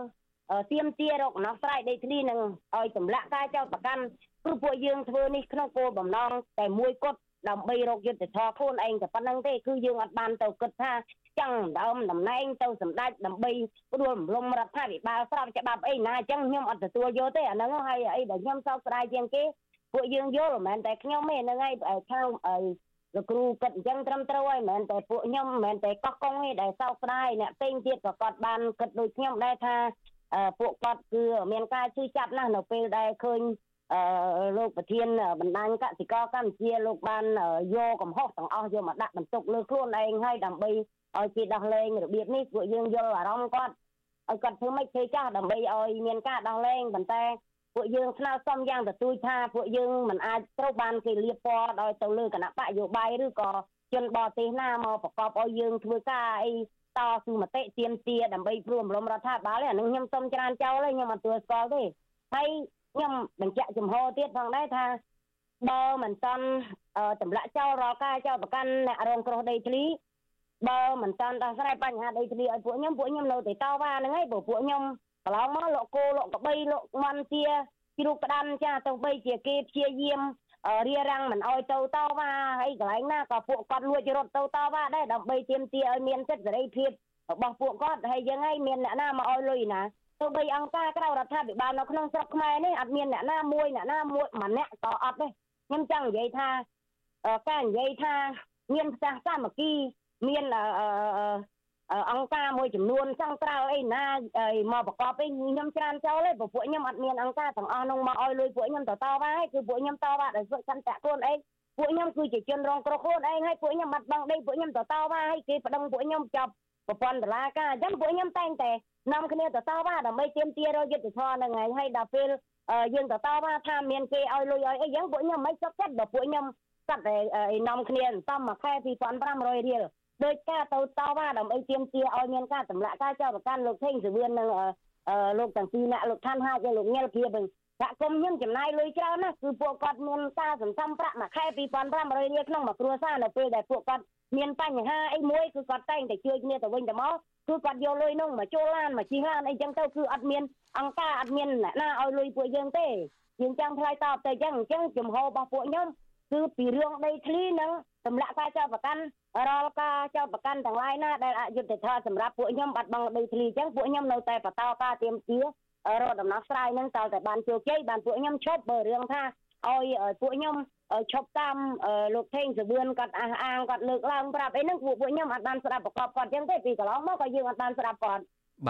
ទៀមទារកណោះស្រាយដីធ្លីនឹងឲ្យទម្លាក់ការចោទប្រកាន់ គឺពួកយើងធ្វើនេះក្នុងគោលបំណងតែមួយគត់ដើម្បីរកយុទ្ធធរខ្លួនឯងតែប៉ុណ្្នឹងទេគឺយើងអត់បានទៅគិតថាចង់ដើមតំណែងទៅសម្ដេចដើម្បីព្រួលរំលំរដ្ឋាភិបាលស្របច្បាប់អីណាអញ្ចឹងខ្ញុំអត់ទទួលយកទេអាហ្នឹងហើយអីដែលខ្ញុំសោកស្ដាយជាងគេពួកយើងយល់មិនមែនតែខ្ញុំទេហ្នឹងហើយខាងលោកគ្រូគិតអញ្ចឹងត្រឹមត្រូវហើយមិនមែនតែពួកខ្ញុំមិនមែនតែកោះកុងទេដែលសោកស្ដាយអ្នកផ្សេងទៀតក៏គាត់បានគិតដូចខ្ញុំដែរថាពួកគាត់គឺមានការជឿចាប់ណាស់នៅពេលដែលឃើញ អឺលោកប្រធានបណ្ដាញកសិករកម្ពុជាលោកបានយកកំហុសទាំងអស់យកមកដាក់បន្ទុកលើខ្លួនឯងហើយដើម្បីឲ្យគេដោះលែងរបៀបនេះពួកយើងយល់អារម្មណ៍គាត់ឲ្យគាត់ធ្វើម៉េចធ្វើចាស់ដើម្បីឲ្យមានការដោះលែងប៉ុន្តែពួកយើងស្នើសុំយ៉ាងទទូចថាពួកយើងមិនអាចត្រូវបានគេលៀបពណ៌ដោយទៅលើគណៈបកយោបាយឬក៏ជនបរទេសណាមកប្រកបឲ្យយើងធ្វើការអីតស៊ូមតិទៀមទាដើម្បីព្រួមរំរដ្ឋាភិបាលអានឹងខ្ញុំសុំច្រានចោលហើយខ្ញុំអត់ទទួលស្គាល់ទេហើយ ខ្ញុំបញ្ជាក់ចំហទៀតផងដែរថាបើមិនតន់តម្លាក់ចោលរាល់ការចោលប្រកាន់អ្នករងគ្រោះដីធ្លីបើមិនតន់ដោះស្រាយបញ្ហាដីធ្លីឲ្យពួកខ្ញុំពួកខ្ញុំនៅតែតវ៉ាហ្នឹងហើយព្រោះពួកខ្ញុំកន្លងមកលោកគោលោកកបីលោកមន់ជាជ្រូកក្តាន់ចាទៅបីជាគេព្យាយាមរៀបរាំងមិនអោយទៅតវ៉ាហើយកន្លែងណាក៏ពួកគាត់លួចរត់ទៅតវ៉ាដែរដើម្បីទាមទារឲ្យមានសិទ្ធិសេរីភាពរបស់ពួកគាត់ហើយយើងហើយមានអ្នកណាមកអោយលុយណា ទៅបីអង្គការក្រៅរដ្ឋាភិបាលនៅក្នុងស្រុកខ្មែរនេះអត់មានអ្នកណាមួយអ្នកណាមួយម្នាក់ក៏អត់ទេខ្ញុំចង់និយាយថាការនិយាយថាមានផ្ទះសាមគ្គីមានអង្គការមួយចំនួនចង់ក្រៅអីណាមកប្រកបអីខ្ញុំច្រើនចូលទេព្រោះពួកខ្ញុំអត់មានអង្គការទាំងអស់នោះមកឲ្យលុយពួកខ្ញុំទៅតវ៉ាគឺពួកខ្ញុំតវ៉ាដោយសុខសន្តិខ្លួនឯងពួកខ្ញុំគឺជាជនរងគ្រោះខ្លួនឯងហើយពួកខ្ញុំបាត់បង់ដីពួកខ្ញុំទៅតវ៉ាហើយគេប្តឹងពួកខ្ញុំចាប់ ប្រព័ន្ធតុលាការអញ្ចឹងពួកខ្ញុំតែងតែនាំគ្នាទៅតវ៉ាដើម្បីទាមទាររយុត្តិធម៌នឹងហើយហើយដល់ពេលយើងទៅតវ៉ាថាមានគេឲ្យលុយឲ្យអីយ៉ាងពួកខ្ញុំមិនសុខចិត្តដល់ពួកខ្ញុំស្ាត់តែនាំគ្នាតំមួយខែ2500រៀលដោយការទៅតវ៉ាដើម្បីទាមទារឲ្យមានការសម្លាក់ការចោទប្រកាន់លោកថេងសវឿននិងលោកទាំងពីរអ្នកលោកឋានហាជនិងលោកញិលភៀវិញសហគមន៍ខ្ញុំចំណាយលុយច្រើនណាស់គឺពួកគាត់មានការសន្សំប្រាក់មួយខែ2500រៀលក្នុងមួយគ្រួសារនៅពេលដែលពួកគាត់ មានបញ្ហាអីមួយគឺគាត់តែងតែជួយគ្នាទៅវិញទៅមកគឺគាត់យកលុយនោះមកចូលឡានមកជិះឡានអីចឹងទៅគឺអត់មានអង្គការអត់មានអ្នកណាឲ្យលុយពួកយើងទេយើងចង់ឆ្លើយតបទៅចឹងអញ្ចឹងចំហរបស់ពួកខ្ញុំគឺពីរឿងដីធ្លីនិងសម្រាប់ការចោទប្រកាន់រាល់ការចោទប្រកាន់ទាំងឡាយណាដែលអយុត្តិធម៌សម្រាប់ពួកខ្ញុំបាត់បង់ដីធ្លីអញ្ចឹងពួកខ្ញុំនៅតែបន្តការទៀមទារកដំណោះស្រាយនឹងតើតែបានជោគជ័យបានពួកខ្ញុំឈប់បើរឿងថាឲ្យពួកខ្ញុំ ឈប់តាមលោកថេងសវឿនគាត់អះអាងគាត់លើកឡើងប្រាប់អីហ្នឹងពួកពួកខ្ញុំអត់បានស្ដាប់ប្រកបគាត់អញ្ចឹងទេពីកន្លងមកក៏យើងអត់បានស្ដាប់គាត់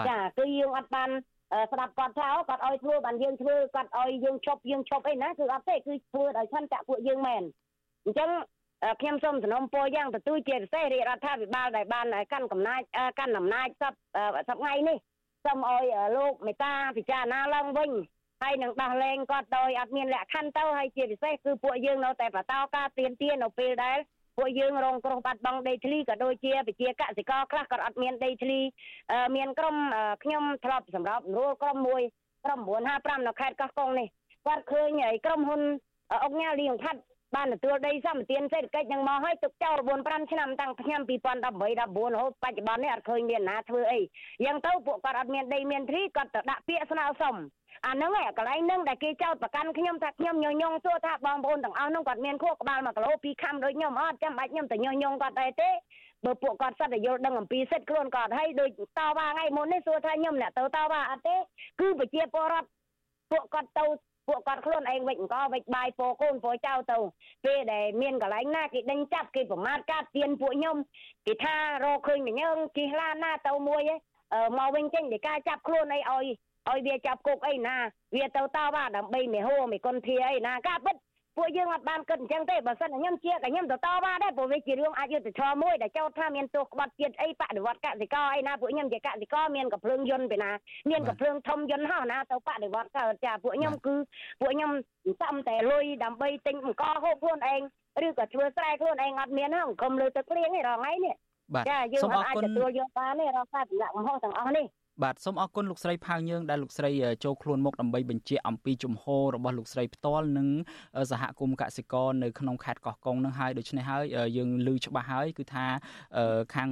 ចាគឺយើងអត់បានស្ដាប់គាត់ថាគាត់ឲ្យធ្វើបានយើងធ្វើគាត់ឲ្យយើងឈប់យើងឈប់អីណាគឺអត់ទេគឺធ្វើដោយឆន្ទៈពួកយើងមែនអញ្ចឹងខ្ញុំសូមសំណូមពរយ៉ាងទទូចជាពិសេសរាជរដ្ឋាភិបាលដែលបានកាន់កំណាចកាន់អំណាចសពសប្ថ្ងៃនេះសូមឲ្យលោកមេតាពិចារណាឡើងវិញ ហើយនឹងដោះលែងគាត់ដោយអត់មានលក្ខខណ្ឌទៅហើយជាពិសេសគឺពួកយើងនៅតែបន្តការទៀមទានៅពេលដែលពួកយើងរងគ្រោះបាត់បង់ដីធ្លីក៏ដូចជាប្រជាកសិករខ្លះក៏អត់មានដីធ្លីមានក្រុមខ្ញុំធ្លាប់សម្រាប់រួលក្រុមមួយក្រុម955នៅខេត្តកោះកុងនេះគាត់ឃើញក្រុមហ៊ុនអង្គញាលីងផាត់ បានទទួលដីសម្បទានសេដ្ឋកិច្ចនឹងមកឲ្យទុកចោល4 5ឆ្នាំតាំងឆ្នាំ2018 14រហូតបច្ចុប្បន្ននេះអត់ឃើញមានណាធ្វើអីយ៉ាងទៅពួកគាត់អត់មានដីមានទ្រីគាត់ទៅដាក់ពាក្យស្នើសុំអាហ្នឹងឯងកន្លែងហ្នឹងដែលគេចោទប្រកាន់ខ្ញុំថាខ្ញុំញញងសួរថាបងប្អូនទាំងអស់ហ្នឹងគាត់មានខួរក្បាល1គីឡូ2ខាំដូចខ្ញុំអត់ចាំបាច់ខ្ញុំទៅញញងគាត់ដែរទេបើពួកគាត់សិតតែយល់ដឹងអំពីសិទ្ធិខ្លួនគាត់ហើយដូចតវ៉ាថ្ងៃមុននេះសួរថាខ្ញុំអ្នកទៅតវ៉ាអត់ទេគឺប្រជាពលរដ្ឋពួកគាត់ទៅ ពួកគាត់ខ្លួនឯងវិចអង្គវិចបាយពោកូនពោចៅទៅពេលដែលមានកន្លែងណាគេដេញចាប់គេប្រមាថកាត់ទៀនពួកខ្ញុំគេថារកឃើញមញើងជិះឡានណាទៅមួយមកវិញចេញពីការចាប់ខ្លួនអីឲ្យឲ្យវាចាប់គុកអីណាវាទៅតវ៉ាដើម្បីមេហួរមេគុនធាអីណាការពិត ពួកយើងអត់បានគិតអញ្ចឹងទេបើសិនខ្ញុំជាក៏ខ្ញុំទៅតវ៉ាដែរព្រោះវាជារឿងអយុត្តិធម៌មួយដែលចោទថាមានទោសក្បត់ជាតិអីបដិវត្តកសិករអីណាពួកខ្ញុំជាកសិករមានកំភ្លើងយន្តពីណាមានកំភ្លើងធំយន្តហោះណាទៅបដិវត្តកើតចាពួកខ្ញុំគឺពួកខ្ញុំសំតែលុយដើម្បីទិញអង្គហូបខ្លួនឯងឬក៏ធ្វើស្រែខ្លួនឯងអត់មានហ្នឹងអង្គមលើទឹកភ្លៀងឯងរងថ្ងៃនេះចាយើងអត់អាចទទួលយកបានទេរកការសម្រាប់កំហុសទាំងអស់នេះ បាទសូមអរគុណលោកស្រីផៅយើងដែលលោកស្រីចូលខ្លួនមកដើម្បីបញ្ជាក់អំពីជំហររបស់លោកស្រីផ្ទាល់និងសហគមន៍កសិករនៅក្នុងខេត្តកោះកុងនឹងហើយដូច្នេះហើយយើងឮច្បាស់ហើយគឺថាខាង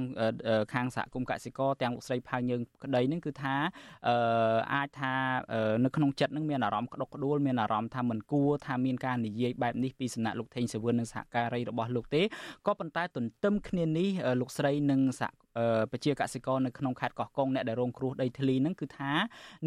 ខាងសហគមន៍កសិករទាំងលោកស្រីផៅយើងក្តីនឹងគឺថាអាចថានៅក្នុងចិត្តនឹងមានអារម្មណ៍ក្តុកក្តួលមានអារម្មណ៍ថាមិនគួរថាមានការនិយាយបែបនេះពីសំណាក់លោកថេងសាវឿននិងសហការីរបស់លោកទេក៏ប៉ុន្តែទន្ទឹមគ្នានេះលោកស្រីនិងសហប្រជាកសិករនៅក្នុងខេត្តកោះកុងអ្នកដែលរងគ្រោះដីធ្លីហ្នឹងគឺថា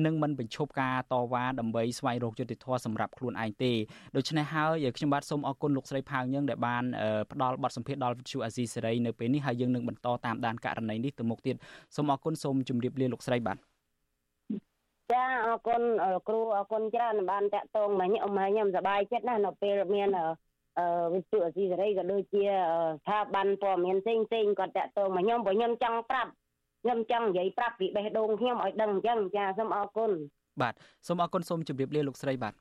នឹងមិនបញ្ឈប់ការតវ៉ាដើម្បីស្វែងរកយុត្តិធម៌សម្រាប់ខ្លួនឯងទេដូច្នេះហើយខ្ញុំបាទសូមអរគុណលោកស្រីផៅយើងដែលបានផ្ដល់បទសម្ភាសន៍ដល់វិទ្យុអាស៊ីសេរីនៅពេលនេះហើយយើងនឹងបន្តតាមដានករណីនេះទៅមុខទៀតសូមអរគុណសូមជម្រាបលាលោកស្រីបាទចាអរគុណគ្រូអរគុណច្រើនបានតាក់ទងមកខ្ញុំខ្ញុំសប្បាយចិត្តណាស់នៅពេលមានវិទ្យុអស៊ីសេរីក៏ដូចជាស្ថាប័នព័ត៌មានផ្សេងផ្សេងគាត់តាក់ទងមកខ្ញុំព្រោះខ្ញុំចង់ប្រាប់ ខ្ញុំចង់និយាយប្រាប់ពីបេះដូងខ្ញុំឲ្យដឹងអញ្ចឹងចាសូមអរគុណបាទសូមអរគុណសូមជម្រាបលាលោកស្រីបាទ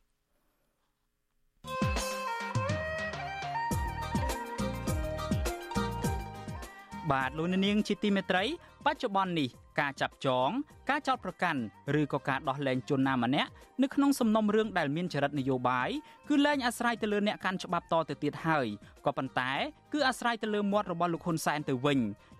បាទលោកនាងជាទីមេត្រី បច្ចុប្បន្ននេះការចាប់ចង ការចោទប្រកាន់ឬក៏ការដោះលែងជនណាម្នាក់នៅក្នុងសំណុំរឿងដែលមានចរិតនយោបាយគឺលែងអាស្រ័យទៅលើអ្នកកាន់ច្បាប់តទៅទៀតហើយក៏ប៉ុន្តែ គឺអាស្រ័យទៅលើមាត់របស់លោកហ៊ុនសែនទៅវិញ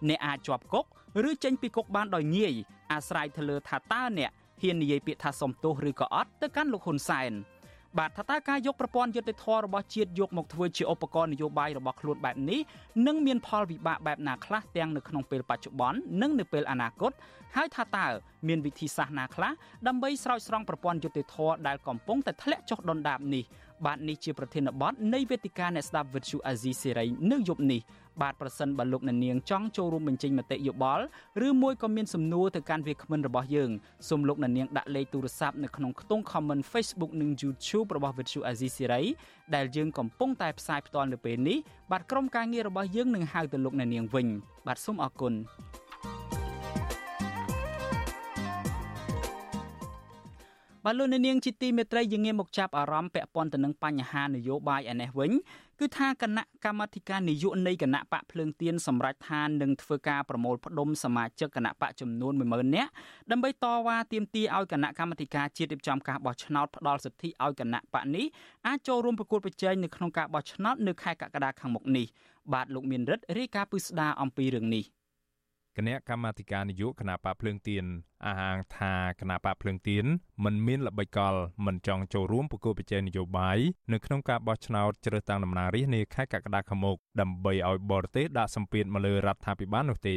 អ្នកអាចជាប់គុក ឬចេញពីគុកបានដោយងាយអាស្រ័យទៅលើថាតើអ្នកហ៊ាននិយាយពាក្យថាសំទោសឬក៏អត់ទៅកាន់លោកហ៊ុនសែន។បាទថាតើការយកប្រព័ន្ធយុត្តិធម៌របស់ជាតិយកមកធ្វើជាឧបករណ៍នយោបាយរបស់ខ្លួនបែបនេះនឹងមានផលវិបាកបែបណាខ្លះទាំងនៅក្នុងពេលបច្ចុប្បន្ននិងនៅពេលអនាគតហើយថាតើមានវិធីសាស្ត្រណាខ្លះដើម្បីស្រោចស្រង់ប្រព័ន្ធយុត្តិធម៌ដែលកំពុងតែធ្លាក់ចុះដុនដាបនេះ បាទនេះជាប្រធានបទនៃវេទិកាអ្នកស្ដាប់វិទ្យុអាស៊ីសេរីនៅយប់នេះបាទប្រសិនបើលោកអ្នកនាងចង់ចូលរួមបញ្ចេញមតិយោបល់ឬមួយក៏មានសំណួរទៅកាន់វាគ្មិនរបស់យើងសូមលោកអ្នកនាងដាក់លេខទូរស័ព្ទនៅក្នុងខ្ទង់ comment Facebook និង YouTube របស់ Vuthu Azizi Siri ដែលយើងកំពុងតែផ្សាយផ្ទាល់នៅពេលនេះបាទក្រុមការងាររបស់យើងនឹងហៅទៅលោកអ្នកនាងវិញបាទសូមអរគុណ បាទលោកនាងជាទីមេត្រីយើងងាកមកចាប់អារម្មណ៍ពាក់ព័ន្ធទៅនឹងបញ្ហានយោបាយឯនេះវិញគឺថាគណៈកម្មាធិការនយោបាយនៃគណៈបកភ្លើងទៀនសម្រាប់ថានឹងធ្វើការប្រមូលផ្ដុំសមាជិកគណៈបកចំនួន10000នាក់ដើម្បីតវ៉ាទាមទារឲ្យគណៈកម្មាធិការជាតិរៀបចំការបោះឆ្នោតផ្ដល់សិទ្ធិឲ្យគណៈបកនេះអាចចូលរួមប្រកួតប្រជែងនៅក្នុងការបោះឆ្នោតនៅខែកក្កដាខាងមុខនេះបាទលោកមានរិទ្ធរាយការណ៍ពឹស្ដារអំពីរឿងនេះ គណៈកម្មាធិការនយោបាយគណៈបកភ្លើងទៀនអះអាងថាគណៈបកភ្លើងទៀនមិនមានល្បិចកលមិនចង់ចូលរួមប្រគល់ប្រជែងនយោបាយនៅក្នុងការបោះឆ្នោតជ្រើសតាំងតំណាងរាស្ត្រនាខែកក្កដាខាងមុខដើម្បីឲ្យបរទេសដាក់សម្ពាធមកលើរដ្ឋាភិបាលនោះទេ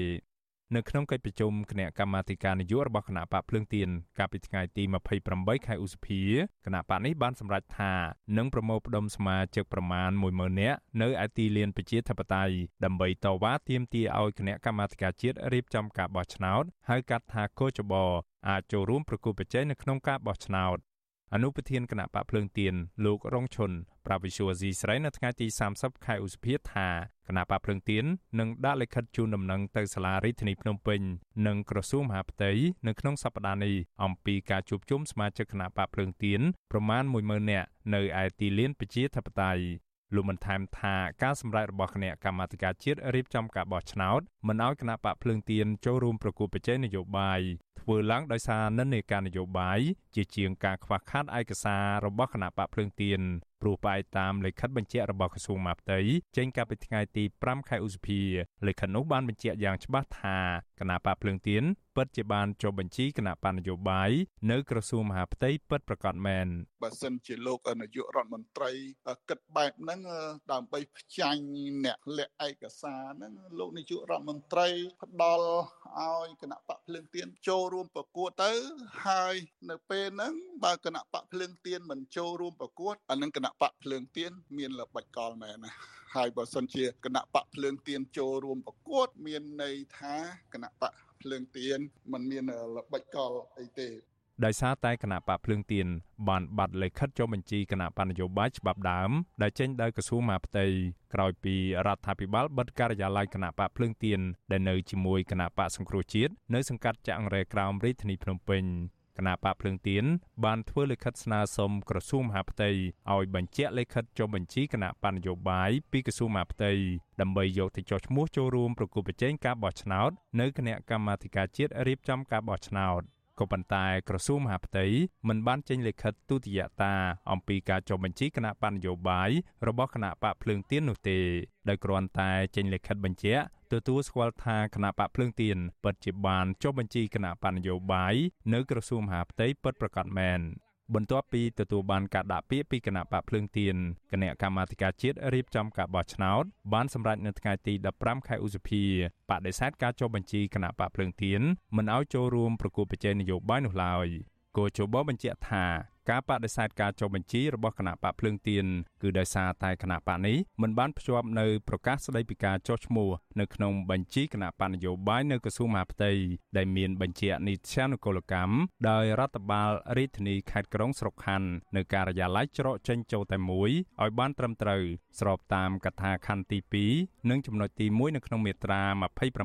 នៅក្នុងកិច្ចប្រជុំគណៈកម្មាធិការនយោបាយរបស់គណៈបកភ្លើងទៀនកាលពីថ្ងៃទី28ខែឧសភាគណៈបកនេះបានសម្រេចថានឹងប្រមូលផ្ដុំសមាជិកប្រមាណ10000នាក់នៅឯទីលានប្រជាធិបតេយ្យដើម្បីតវ៉ាទាមទារឲ្យគណៈកម្មាធិការជាតិរៀបចំការបោះឆ្នោតហៅកាត់ថាកោចបអាចចូលរួមប្រគល់ប្រជែងនៅក្នុងការបោះឆ្នោត អនុប្រធានគណៈបកភ្លើងទៀនលោករងឈុនប្រាវិសុវអាស៊ីស្រីនៅថ្ងៃទី30ខែឧសភាថាគណៈបកភ្លើងទៀននឹងដាក់លិខិតជូនដំណឹងទៅសាលារដ្ឋាភិបាលភ្នំពេញនិងក្រសួងមហាផ្ទៃនៅក្នុងសប្តាហ៍នេះអំពីការជួបជុំសមាជិកគណៈបកភ្លើងទៀនប្រមាណ10000នាក់នៅឯទីលានប្រជាធិបតេយ្យលោកបានថែមថាការសម្រេចរបស់គណៈកម្មាធិការជាតិរៀបចំការបោះឆ្នោតមិនឲ្យគណៈបកភ្លើងទៀនចូលរួមប្រគល់ប្រជែងនយោបាយ ធ្វើឡើងដោយសារនិន្នាការនយោបាយជាជាងការខ្វះខាតឯកសាររបស់គណៈបកភ្លើងទៀនព្រោះផ្អែកតាមលិខិតបញ្ជាក់របស់ក្រសួងមហាផ្ទៃចេញកាលពីថ្ងៃទី5ខែឧសភាលិខិតនោះបានបញ្ជាក់យ៉ាងច្បាស់ថាគណៈបកភ្លើងទៀនពិតជាបានចុះបញ្ជីគណៈបណ្ឌនយោបាយនៅក្រសួងមហាផ្ទៃពិតប្រកបមែនបើសិនជាលោកនាយករដ្ឋមន្ត្រីគិតបែបហ្នឹងដើម្បីផ្ចាញ់អ្នកលាក់ឯកសារហ្នឹងលោកនាយករដ្ឋមន្ត្រីផ្ដល់ឲ្យគណៈបកភ្លើងទៀនចូលរួមប្រកួតទៅហើយនៅពេលហ្នឹងបើគណៈបកភ្លើងទៀនមិនចូលរួមប្រកួតអានឹងគណៈបកភ្លើងទៀនមានល្បិចកលមែនណាហើយបើសិនជាគណៈបកភ្លើងទៀនចូលរួមប្រកួត មានន័យថាគណៈបកភ្លើងទៀនมันមានល្បិចកលអីទេ ដោយសារតែគណៈបកភ្លើងទៀនបានបាត់លិខិតចុះបញ្ជីគណៈបណ្ឌនយោបាយច្បាប់ដើមដែលចេញដោយក្រសួងមហាផ្ទៃក្រោយពីរដ្ឋាភិបាលបិទការិយាល័យគណៈបកភ្លើងទៀនដែលនៅជាមួយគណៈបកសង្គ្រោះជាតិនៅសង្កាត់ចាក់អង្រែក្រោមរាជធានីភ្នំពេញគណៈបកភ្លើងទៀនបានធ្វើលិខិតស្នើសុំក្រសួងមហាផ្ទៃឲ្យបញ្ជាក់លិខិតចុះបញ្ជីគណៈបណ្ឌនយោបាយពីក្រសួងមហាផ្ទៃដើម្បីយកទៅចុះឈ្មោះចូលរួមប្រគល់ប្រជែងការបោះឆ្នោតនៅគណៈកម្មាធិការជាតិរៀបចំការបោះឆ្នោត ក៏ប៉ុន្តែក្រសួងមហាផ្ទៃមិនបានចេញលិខិតទូទាយតាអំពីការចុះបញ្ជីគណៈបញ្ញយោបាយរបស់គណៈបកភ្លើងទៀននោះទេដោយគ្រាន់តែចេញលិខិតបញ្ជាក់ទទួលស្គាល់ថាគណៈបកភ្លើងទៀនពិតជាបានចុះបញ្ជីគណៈបញ្ញយោបាយនៅក្រសួងមហាផ្ទៃពិតប្រាកដមែន បន្ទាប់ពីទទួលបានការដាក់ពាក្យពីគណៈបកភ្លើងទៀនគណៈកម្មាធិការជាតិរៀបចំការបោះឆ្នោតបានសម្រេចនៅថ្ងៃទី15ខែឧសភាបដិសេធការចុះបញ្ជីគណៈបកភ្លើងទៀនមិនឲ្យចូលរួមប្រគល់ប្រជែងនយោបាយនោះឡើយគោជបបញ្ជាក់ថា ការបដិសេធការចុះបញ្ជីរបស់គណៈបកភ្លើងទៀនគឺដោយសារតែគណៈបកនេះមិនបានភ្ជាប់នៅប្រកាសស្តីពីការចុះឈ្មោះនៅក្នុងបញ្ជីគណៈបកនយោបាយនៅក្រសួងមហាផ្ទៃដែលមានបញ្ជានីតិានុកូលកម្មដោយរដ្ឋបាលរាជធានីខេត្តក្រុងស្រុកខណ្ឌនៅការិយាល័យច្រកចេញចូលតែមួយឲ្យបានត្រឹមត្រូវស្របតាមកថាខណ្ឌទី2និងចំណុចទី1នៅក្នុងមាត្រា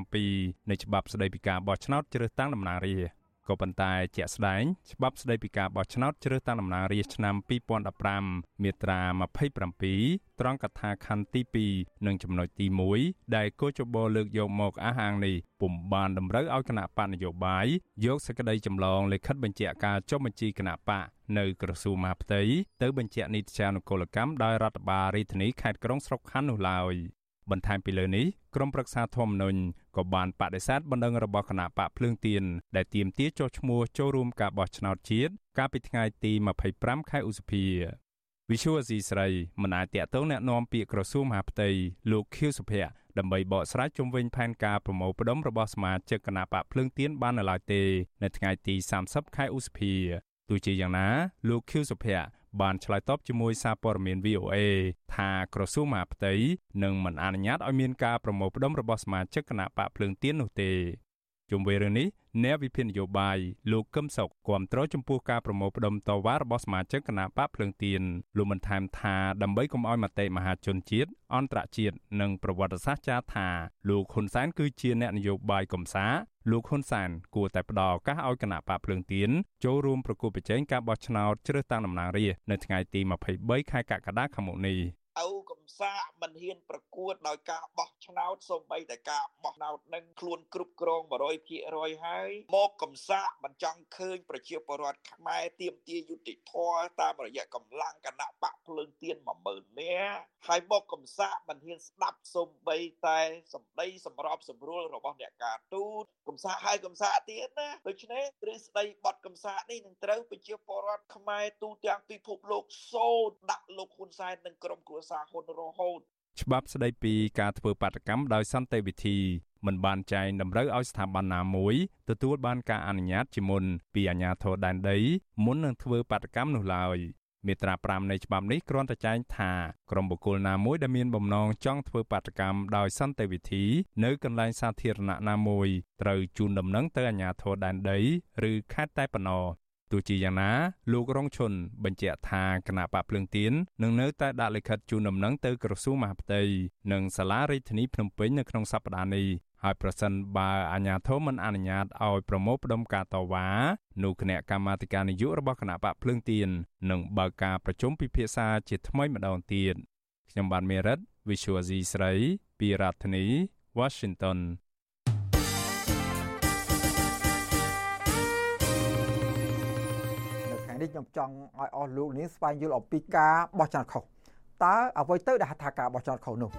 27នៃច្បាប់ស្តីពីការបោះឆ្នោតជ្រើសតាំងតំណាងរាស្ត្រ ក៏ប៉ុន្តែជាក់ស្ដែងច្បាប់ស្តីពីការបោះឆ្នោតជ្រើសតាំងតំណាងរាស្ត្រឆ្នាំ2015មាត្រា27ត្រង់កថាខណ្ឌទី2និងចំណុចទី1ដែលកោជបលើកយកមកអះអាងនេះពុំបានតម្រូវឲ្យគណៈបកនយោបាយយកសេចក្តីចម្លងលិខិតបញ្ជាក់ការចុះបញ្ជីគណៈបកនៅក្រសួងមហាផ្ទៃទៅបញ្ជាក់នីតិចានុកូលកម្មដោយរដ្ឋបាលរាជធានីខេត្តក្រុងស្រុកខណ្ឌនោះឡើយបន្ថែមពីលើនេះក្រមប្រឹក្សាធម្មនុញ្ញ ក៏បានបដិសេធបណ្ដឹងរបស់គណៈបកភ្លើងទៀនដែលទាមទារចុះឈ្មោះចូលរួមការបោះឆ្នោតជាតិកាលពីថ្ងៃទី25ខែឧសភាវិសុវអស៊ីស្រីមិនអាចតាក់ទងแนะនាំពាក្យក្រសួងមហាផ្ទៃលោកខៀវសុភ័ក្រដើម្បីបកស្រាយជុំវិញផែនការប្រមូលផ្ដុំរបស់សមាជិកគណៈបកភ្លើងទៀនបាននៅឡើយទេនៅថ្ងៃទី30ខែឧសភា ទោះជាយ៉ាងណាលោកខៀវសុភ័ក្របានឆ្លើយតបជាមួយសារព័ត៌មាន VOA ថាក្រសួងមហាផ្ទៃនឹងមិនអនុញ្ញាតឲ្យមានការប្រមូលផ្ដុំរបស់សមាជិកគណៈបកភ្លើងទៀននោះទេជុំវិញរឿងនេះអ្នកវិភាគនយោបាយលោកកឹមសុខគាំទ្រចំពោះការប្រមូលផ្ដុំតវ៉ារបស់សមាជិកគណៈបកភ្លើងទៀនលោកបានថែមថាដើម្បីកុំឲ្យមតិមហាជនជាតិអន្តរជាតិនិងប្រវត្តិសាស្ត្រចារថាលោកហ៊ុនសែនគឺជាអ្នកនយោបាយកំសា លោកហ៊ុនសែនគួរតែផ្ដល់ឱកាសឲ្យគណៈបកភ្លើងទៀនចូលរួមប្រគល់ប្រជែងការបោះឆ្នោតជ្រើសតាំងតំណាងរាស្ត្រនៅថ្ងៃទី23ខែកក្កដាខាងមុខនេះឪកំ សាកមិនហ៊ានប្រកួតដោយការបោះឆ្នោតសូម្បីតែការបោះឆ្នោតនឹងខ្លួនគ្រប់គ្រង100%ហើយមកកំសាកមិនចង់ឃើញប្រជាពលរដ្ឋខ្មែរទៀមទាយុតិធម៌តាមរយៈកម្លាំងគណៈបកភ្លើងទៀន10000នាក់ហើយមកកំសាកមិនហ៊ានស្ដាប់សូម្បីតែសម្ដីសម្របសម្រួលរបស់អ្នកការទូតកំសាកហើយកំសាកទៀតណាដូច្នេះទ្រឹស្ដីបត់កំសាកនេះនឹងត្រូវប្រជាពលរដ្ឋខ្មែរទូទាំងពិភពលោកសូត្រដាក់លោកហ៊ុនសែននិងក្រុមគ្រួសារហ៊ុនរហូតច្បាប់ស្តីពីការធ្វើបាតកម្មដោយសន្តិវិធីមិនបានចែងតម្រូវឲ្យស្ថាប័នណាមួយទទួលបានការអនុញ្ញាតជាមុនពីអាជ្ញាធរដែនដីមុននឹងធ្វើបាតកម្មនោះឡើយមាត្រា5នៃច្បាប់នេះគ្រាន់តែចែងថាក្រុមបុគ្គលណាមួយដែលមានបំណងចង់ធ្វើបាតកម្មដោយសន្តិវិធីនៅកន្លែងសាធារណៈណាមួយត្រូវជូនដំណឹងទៅអាជ្ញាធរដែនដី ឬខេត្តតែប៉ុណ្ណោះ ទោះជាយ៉ាងណាលោករងឈុនបញ្ជាក់ថាគណៈបកភ្លើងទៀននឹងនៅតែដាក់លិខិតជូនដំណឹងទៅក្រសួងមហាផ្ទៃនិងសាលារាជធានីភ្នំពេញនៅក្នុងសប្តាហ៍នេះហើយប្រសិនបើអាជ្ញាធរមិនអនុញ្ញាតឲ្យប្រមូលផ្ដុំការតវ៉ានោះគណៈកម្មាធិការនយោបាយរបស់គណៈបកភ្លើងទៀននឹងបើកការប្រជុំពិភាក្សាជាថ្មីម្ដងទៀតខ្ញុំបាទមេរិត Visual C ស្រី ពីរដ្ឋធានី Washington នេះខ្ញុំចង់ឲ្យអស់លោកនេះស្វែងយល់អំពីការបោះឆ្នោតខុសតើអ្វីទៅដែលហៅថាការបោះឆ្នោតខុសនោះ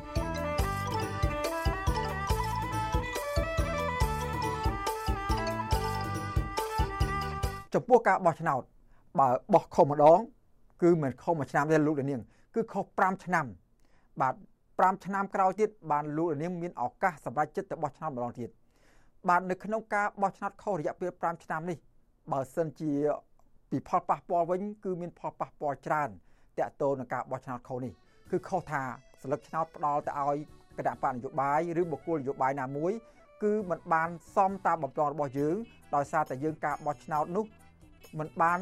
ចំពោះការបោះឆ្នោតបើបោះខុសម្ដង គឺមិនខុសមួយឆ្នាំទេលោកនាង គឺខុស5ឆ្នាំ បាទ5ឆ្នាំក្រោយទៀតបានលោកនាងមានឱកាសសម្រាប់ចិត្តទៅបោះឆ្នោតម្ដងទៀតបាទនៅក្នុងការបោះឆ្នោតខុសរយៈពេល5ឆ្នាំនេះបើសិនជា ពីផលប៉ះពាល់វិញគឺមានផលប៉ះពាល់ច្រើនតាក់ទងនឹងការបោះឆ្នោតខុសនេះគឺខុសថាស្លឹកឆ្នោតផ្ដល់ទៅឲ្យគណៈបកនយោបាយឬបុគ្គលនយោបាយណាមួយ គឺมันបានសមតាមបំណងរបស់យើងដោយសារតែយើងការបោះឆ្នោតនោះมันបាន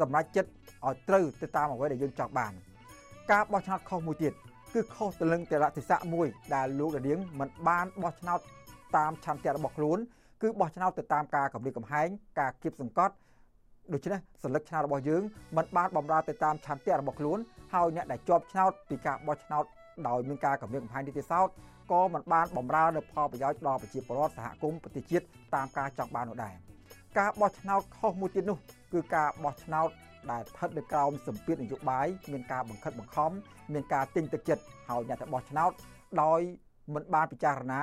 សម្រេចចិត្តឲ្យត្រូវទៅតាមអ្វីដែលយើងចង់បាន ការបោះឆ្នោតខុសមួយទៀតគឺខុសទៅនឹងតលៈទេសៈមួយដែលលោកដានៀងមិនបានបោះឆ្នោតតាមឆន្ទៈរបស់ខ្លួនគឺបោះឆ្នោតទៅតាមការកម្រិតកំហែងការគៀបសង្កត់ ដូច្នេះសញ្ញាឆ្នោតរបស់យើងមិនបានបំរើទៅតាមឆន្ទៈរបស់ខ្លួនហើយអ្នកដែលជាប់ឆ្នោតពីការបោះឆ្នោតដោយមានការកម្រិតកំហែងនីតិសោតក៏មិនបានបំរើនៅផលប្រយោជន៍ដល់ប្រជាពលរដ្ឋសហគមន៍ប្រទេសជាតិតាមការចង់បាននោះដែរការបោះឆ្នោតខុសមួយទៀតនោះគឺការបោះឆ្នោតដែលស្ថិតនៅក្រោមសម្ពាធនយោបាយមានការបង្ខិតបង្ខំមានការទិញទឹកចិត្តហើយអ្នកទៅបោះឆ្នោតដោយមិនបានពិចារណា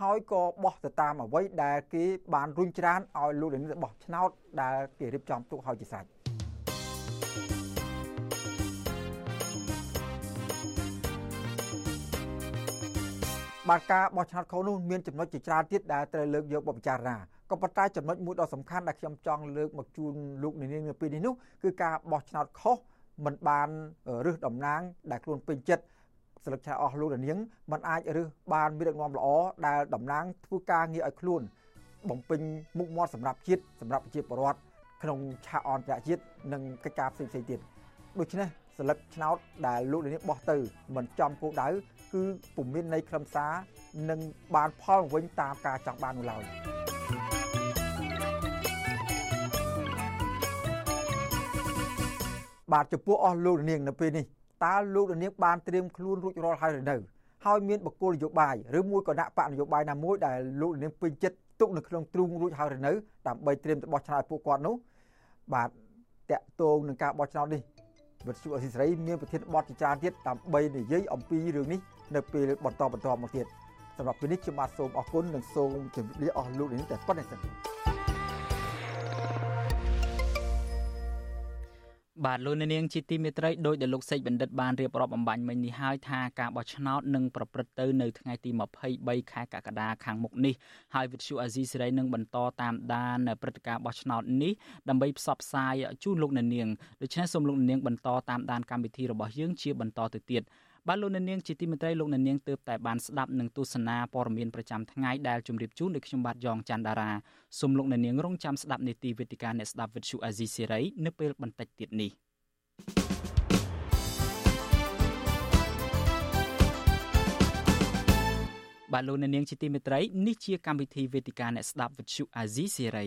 ហើយក៏បោះទៅតាមអ្វីដែលគេបានរុញច្រានឲ្យលោកលានបោះឆ្នោតដែលគេរៀបចំទុកឲ្យជាស្រេចបាទការបោះឆ្នោតខុសនោះមានចំណុចជាច្រើនទៀតដែលត្រូវលើកយកមកពិចារណាក៏ប៉ុន្តែចំណុចមួយដ៏សំខាន់ដែលខ្ញុំចង់លើកមកជូនលោកនាងនៅពេលនេះនោះគឺការបោះឆ្នោតខុសមិនបានរឹសតំណាងដែលខ្លួនពេញចិត្ត ស្លឹកឆាអស់លោកនាងมันអាចរឹសបានមានដឹកនាំល្អដែលតំណាងធ្វើការងារឲ្យខ្លួន បំពេញមុខមាត់សម្រាប់ជាតិសម្រាប់ប្រជាពលរដ្ឋក្នុងឆាកអន្តរជាតិនិងកិច្ចការផ្សេងៗទៀតដូច្នេះស្លឹកឆ្នោតដែលលោកនាងបោះទៅមិនចំគោលដៅគឺពុំមានន័យខ្លឹមសារនិងបានផលវិញតាមការចង់បាននោះឡើយបាទចំពោះអស់លោកនាងនៅពេលនេះ តើលោកនាងបានត្រៀមខ្លួនរួចរាល់ហើយឬនៅហើយមានបកគោលនយោបាយឬមួយក៏ដាក់បកនយោបាយណាមួយដែលលោកនាងពេញចិត្តទុកនៅក្នុងទ្រូងរួចហើយឬនៅដើម្បីត្រៀមទៅបោះឆ្នោតពួកគាត់នោះបាទតកតងនឹងការបោះឆ្នោតនេះវិទ្យុអសីសេរីមានប្រធានបទជាច្រើនទៀតដើម្បីនិយាយអំពីរឿងនេះនៅពេលបន្តបន្តមកទៀតសម្រាប់ពេលនេះខ្ញុំបាទសូមអរគុណនិងសូមជម្រាបលាអស់លោកនេះតែប៉ុណ្្នេះសិន បាទលោកនាងជាទីមេត្រីដោយដែលលោកសេចបណ្ឌិតបានរៀបរាប់អំបញ្ញមិញនេះហើយថាការបោះឆ្នោតនឹងប្រព្រឹត្តទៅនៅថ្ងៃទី23ខែកក្កដាខាងមុខនេះហើយវិទ្យុអាស៊ីសេរីនឹងបន្តតាមដានព្រឹត្តិការណ៍បោះឆ្នោតនេះដើម្បីផ្សព្វផ្សាយជូនលោកនាងដូច្នេះសូមលោកនាងបន្តតាមដានកម្មវិធីរបស់យើងជាបន្តទៅទៀត បាទលោកអ្នកនាងជាទីមេត្រីលោកអ្នកនាងទើបតែបានស្ដាប់នឹងទស្សនាព័ត៌មានប្រចាំថ្ងៃដែលជម្រាបជូនដោយខ្ញុំបាទយ៉ងច័ន្ទដារាសូមលោកអ្នកនាងរងចាំស្ដាប់នេតិវេទិកាអ្នកស្ដាប់វិទ្យុអាស៊ីសេរីនៅពេលបន្តិចទៀតនេះបាទលោកអ្នកនាងជាទីមេត្រីនេះជាកម្មវិធីវេទិកាអ្នកស្ដាប់វិទ្យុអាស៊ីសេរី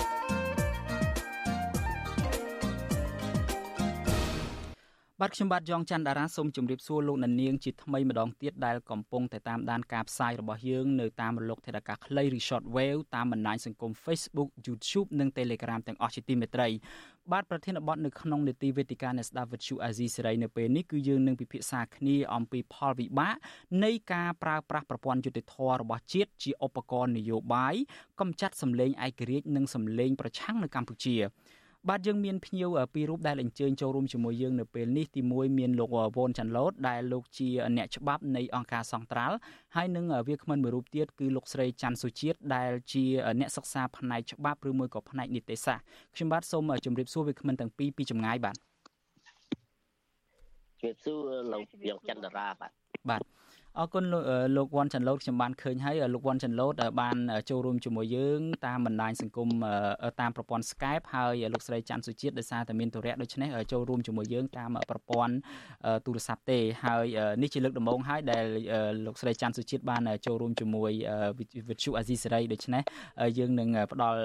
បាទខ្ញុំបាទយ៉ងច័ន្ទដារាសូមជម្រាបសួរលោកអ្នកនាងជាថ្មីម្ដងទៀតដែលកំពុងតែតាមដានការផ្សាយរបស់យើងនៅតាមរលកថេដាកាខ្លីឬ Shortwave តាមបណ្ដាញសង្គម Facebook YouTube និង Telegram ទាំងអស់ជាទីមេត្រីបាទប្រធានបទនៅក្នុងនេតិវេទិកាអ្នកស្ដាប់វិទ្យុអាស៊ីសេរីនៅពេលនេះគឺយើងនឹងពិភាក្សាគ្នាអំពីផលវិបាកនៃការប្រើប្រាស់ប្រព័ន្ធយុតិធធរបស់ជាតិជាឧបករណ៍នយោបាយកំចាត់សម្លេងឯករាជ្យនិងសម្លេងប្រឆាំងនៅកម្ពុជា បាទយើងមានភ្ញៀវពីររូបដែលអញ្ជើញចូលរួមជាមួយយើងនៅពេលនេះទីមួយមានលោកវ៉ុនចាន់ឡូតដែលលោកជាអ្នកច្បាប់នៃអង្គការសង្ត្រាល់ហើយនឹងវាគ្មិនមួយរូបទៀតគឺលោកស្រីច័ន្ទសុជាតិដែលជាអ្នកសិក្សាផ្នែកច្បាប់ឬមួយក៏ផ្នែកនីតិសាស្ត្រខ្ញុំបាទសូមជម្រាបសួរវាគ្មិនទាំងពីរពីចម្ងាយបាទជម្រាបសួរលោកយកច័ន្ទរាបាទបាទ អរគុណលោកវ៉ាន់ចាន់ឡូតខ្ញុំបានឃើញហើយលោកវ៉ាន់ចាន់ឡូតបានចូលរួមជាមួយយើងតាមបណ្ដាញសង្គមតាមប្រព័ន្ធ Skype ហើយលោកស្រីច័ន្ទសុជាតិដោយសារតែមានទុរៈដូច្នេះចូលរួមជាមួយយើងតាមប្រព័ន្ធទូរស័ព្ទទេហើយនេះជាលើកដំបូងហើយដែលលោកស្រីច័ន្ទសុជាតិបានចូលរួមជាមួយវិទ្យុអាស៊ីសេរីដូច្នេះយើងនឹងផ្ដល់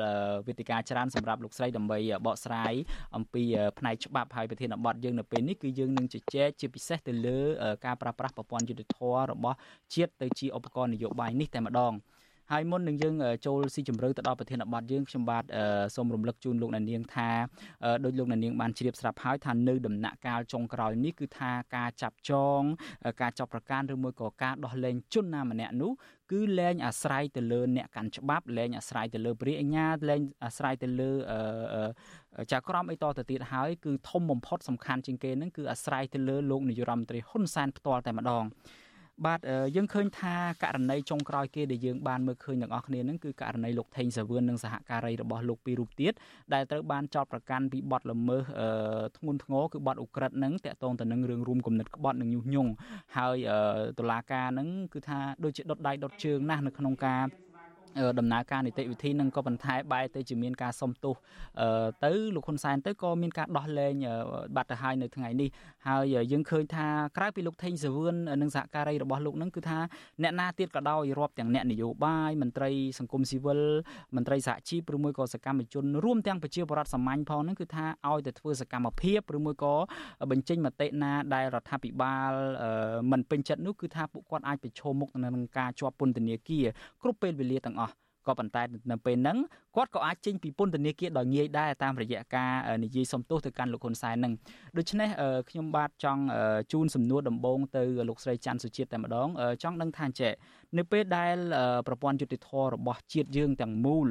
វេទិកាច្រើនសម្រាប់លោកស្រីដើម្បីបកស្រាយអំពីផ្នែកច្បាប់ហើយប្រធានបទយើងនៅពេលនេះគឺយើងនឹងជជែកជាពិសេសទៅលើការប្រើប្រាស់ប្រព័ន្ធយុតិធធម៌របស់ជាតិទៅជាឧបករណ៍នយោបាយនេះតែម្ដងហើយមុននឹងយើងចូលស៊ីជម្រៅទៅដល់ប្រធានបទយើងខ្ញុំបាទសូមរំលឹកជូនលោកអ្នកនាងថាដោយលោកអ្នកនាងបានជ្រាបស្រាប់ហើយថានៅដំណាក់កាលចុងក្រោយនេះគឺថាការចាប់ចង ការចាប់ប្រកាន់ឬមួយក៏ការដោះលែងជនណាម្នាក់នោះគឺលែងអាស្រ័យទៅលើអ្នកកាន់ច្បាប់លែងអាស្រ័យទៅលើព្រះអញ្ញាលែងអាស្រ័យទៅលើចាក្រមអីតទៅទៀតហើយគឺធំបំផុតសំខាន់ជាងគេនឹងគឺអាស្រ័យទៅលើលោកនាយរដ្ឋមន្ត្រីហ៊ុនសែនផ្ទាល់តែម្ដង បាទយើងឃើញថាករណីចុងក្រោយគេដែលយើងបានមើលឃើញទាំងអស់គ្នានឹងគឺករណីលោកថេងសាវឿននិងសហការីរបស់លោកពីររូបទៀតដែលត្រូវបានចោទប្រកាន់ពីបទល្មើសធ្ងន់ធ្ងរគឺបទឧក្រិដ្ឋនឹងតាក់ទងទៅនឹងរឿងរួមគំនិតក្បត់និងញុះញង់ហើយតុលាការនឹងគឺថាដូចជាដុតដៃដុតជើងណាស់នៅក្នុងការ ដំណើរការនីតិវិធីនឹងក៏បន្ថែបែរទៅជាមានការសុំទោសទៅលោកហ៊ុនសែនទៅក៏មានការដោះលែងបាត់ទៅហើយនៅថ្ងៃនេះហើយយើងឃើញថាក្រៅពីលោកថេងសាវឿននិងសហការីរបស់លោកនឹងគឺថាអ្នកណាទៀតក៏ដោយរាប់ទាំងអ្នកនយោបាយមន្ត្រីសង្គមស៊ីវិលមន្ត្រីសហជីពឬមួយក៏សកម្មជនរួមទាំងប្រជាពលរដ្ឋសាមញ្ញផងហ្នឹងគឺថាឲ្យតែធ្វើសកម្មភាពឬមួយក៏បញ្ចេញមតិណាដែលរដ្ឋាភិបាលមិនពេញចិត្តនោះគឺថាពួកគាត់អាចប្រឈមមុខនឹងការជាប់ពន្ធនាគារគ្រប់ពេលវេលាទាំងអស់ ក៏ប៉ុន្តែនៅពេលហ្នឹងគាត់ក៏អាចចេញពីពន្ធនាគារដោយងាយដែរតាមរយៈការនិយាយសុំទោសទៅកាន់លោកហ៊ុនសែនហ្នឹងដូច្នេះខ្ញុំបាទចង់ជូនសំណួរដំបូងទៅលោកស្រីច័ន្ទសុជាតិតែម្ដងចង់ដឹងថាអញ្ចេះនៅពេលដែលប្រព័ន្ធយុតិធធរបស់ជាតិយើងទាំងមូល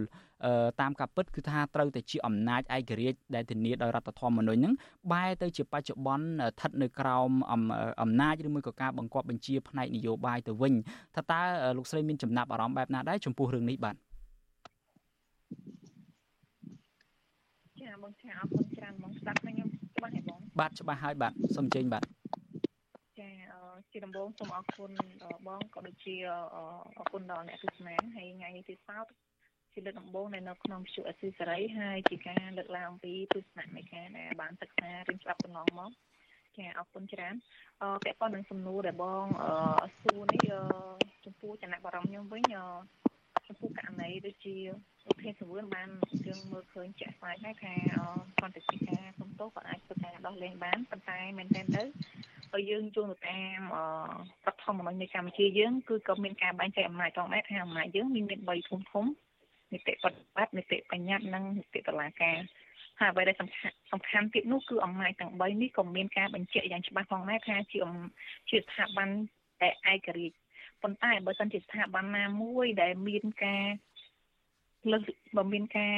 តាមការពិតគឺថាត្រូវតែជាអំណាចឯករាជ្យដែលធានាដោយរដ្ឋធម្មនុញ្ញហ្នឹងបែរទៅជាបច្ចុប្បន្នស្ថិតនៅក្រោមអំណាចឬមួយក៏ការបង្គាប់បញ្ជាផ្នែកនយោបាយទៅវិញថាតើលោកស្រីមានចំណាប់អារម្មណ៍បែបណាដែរចំពោះរឿងនេះបាទ បងចាអរគុណច្រើនបងស្ដាប់ខ្ញុំច្បាស់ហើយបងបាទច្បាស់ហើយបាទសូមអញ្ជើញបាទចាជាដំបូងសូមអរគុណបងក៏ដូចជាអរគុណដល់អ្នកទស្សនាហើយថ្ងៃនេះទីសោតជាលើកដំបូងនៅក្នុងវិទ្យុអស៊ីសេរីហើយជាការលើកឡើងអំពីទស្សនៈនៃការដែលបានសិក្សារៀនច្បាប់កន្លងមកចាអរគុណច្រើនអឺពាក់ព័ន្ធនឹងសំណួរដែលបងអឺសួរនេះចំពោះចំណាក់បារម្ភខ្ញុំវិញ ចំពោះករណីដូចជាឧទាហរណ៍សវឿនបានយើងមើលឃើញជាក់ស្ដែងហើយថាសន្តិភាពការសំទោសក៏អាចធ្វើការដោះលែងបានប៉ុន្តែមែនទែនទៅបើយើងជួនទៅតាមរដ្ឋធម្មនុញ្ញនៃកម្ពុជាយើងគឺក៏មានការបែងចែកអំណាចផងដែរថាអំណាចយើងមានមាន3ធំធំនីតិបត្តិបត្តិនីតិបញ្ញត្តិនិងនីតិតុលាការហើយអ្វីដែលសំខាន់សំខាន់ទៀតនោះគឺអំណាចទាំង3នេះក៏មានការបញ្ជាក់យ៉ាងច្បាស់ផងដែរថាជាជាស្ថាប័នតែឯករាជ្យ ប៉ុន្តែបើសិនជាស្ថាប័នណាមួយដែលមានការលើបើមានការ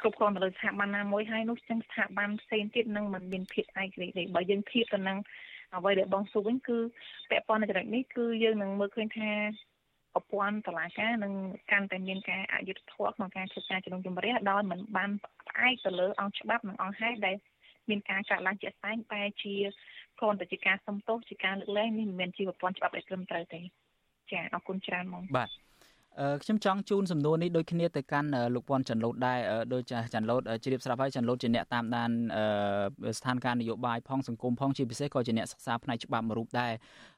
គ្រប់គ្រងទៅលើស្ថាប័នណាមួយហើយនោះចឹងស្ថាប័នផ្សេងទៀតនឹងមិនមានភាពឯករាជ្យទេបើយើងធៀបទៅនឹងអ្វីដែលបងសួរវិញគឺពាក់ព័ន្ធនឹងចំណុចនេះគឺយើងនឹងមើលឃើញថាប្រព័ន្ធតុលាការនឹងកាន់តែមានការអយុត្តិធម៌ក្នុងការធ្វើការជំនុំជម្រះដោយមិនបានផ្អែកទៅលើអង្គច្បាប់និងអង្គហេតុដែលមានការកាត់ឡើងជាក់ស្ដែងតែជា គ្រាន់តែជាការសំទោសជាការលើកលែងនេះមិនមែនជាប្រព័ន្ធច្បាប់ដែលត្រឹមត្រូវទេចាអរគុណច្រើនហ្មងបាទខ្ញុំចង់ជូនសំណួរនេះដូចគ្នាទៅកាន់លោកពាន់ច័ន្ទលូតដែរដូចច័ន្ទលូតជ្រាបស្រាប់ហើយច័ន្ទលូតជាអ្នកតាមដានស្ថានភាពនយោបាយផងសង្គមផងជាពិសេសក៏ជាអ្នកសិក្សាផ្នែកច្បាប់មួយរូបដែរ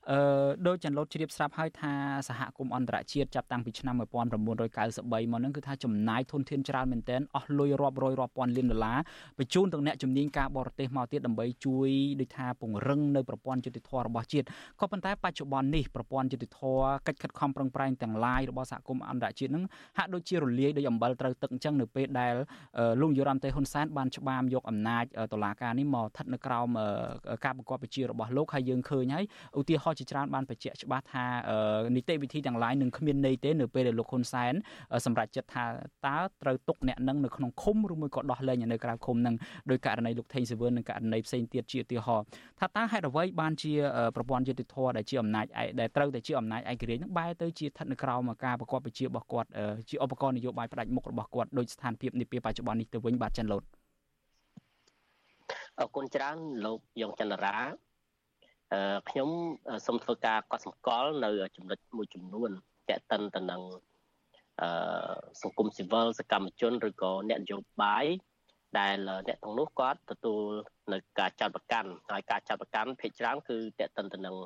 អឺដោយចន្ទលូតជ្រាបស្រាប់ហើយថាសហគមន៍អន្តរជាតិចាប់តាំងពីឆ្នាំ1993មកហ្នឹងគឺថាចំណាយធនធានច្រើនមែនទែនអស់លុយរាប់រយរាប់ពាន់លានដុល្លារបញ្ជូនទៅអ្នកជំនាញការបរទេសមកទៀតដើម្បីជួយដូចថាពង្រឹងនៅប្រព័ន្ធយុតិធធម៌របស់ជាតិក៏ប៉ុន្តែបច្ចុប្បន្ននេះប្រព័ន្ធយុតិធធម៌កិច្ចខិតខំប្រឹងប្រែងទាំងឡាយរបស់សហគមន៍អន្តរជាតិហ្នឹងហាក់ដូចជារលាយដោយអំបិលត្រូវទឹកអញ្ចឹងនៅពេលដែលលោកយុរ៉ាំតេហ៊ុនសែនបានច្បាមយកអំណាចតុលាការនេះមកស្ថិតនៅក្រោមការបង្គាប់បញ្ជារបស់លោកហើយយើងឃើញហើយឧទាហរណ៍ជាច្រើនបានបញ្ជាក់ច្បាស់ថានីតិវិធីទាំងឡាយនឹងគ្មានន័យទេនៅពេលដែលលោកហ៊ុនសែនសម្រាប់ចិត្តថាតើត្រូវទុកអ្នកនឹងនៅក្នុងឃុំឬមួយក៏ដោះលែងនៅក្រៅឃុំនឹងដោយករណីលោកថេងសវឿននិងករណីផ្សេងទៀតជាឧទាហរណ៍ថាតើហេតុអ្វីបានជាប្រព័ន្ធយុតិធធម៌ដែលជាអំណាចដែលត្រូវតែជាអំណាចឯករាជ្យនឹងបែរទៅជាស្ថិតនៅក្រោមការប្រកបវិជារបស់គាត់ជាឧបករណ៍នយោបាយផ្ដាច់មុខរបស់គាត់ដោយស្ថានភាពនាពេលបច្ចុប្បន្ននេះទៅវិញបាទចិនលូតអរគុណច្រើនលោកយ៉ងចន្ទរា ខ្ញុំសូមធ្វើការកត់សម្គាល់នៅចំណុចមួយចំនួនតេតិនទៅនឹងអឺសង្គមស៊ីវិលសកម្មជនឬក៏អ្នកនយោបាយដែលអ្នកទាំងនោះគាត់ទទួលនៅការចាត់ប្រកាន់ហើយការចាត់ប្រកាន់ភាគច្រើនគឺតេតិនទៅនឹង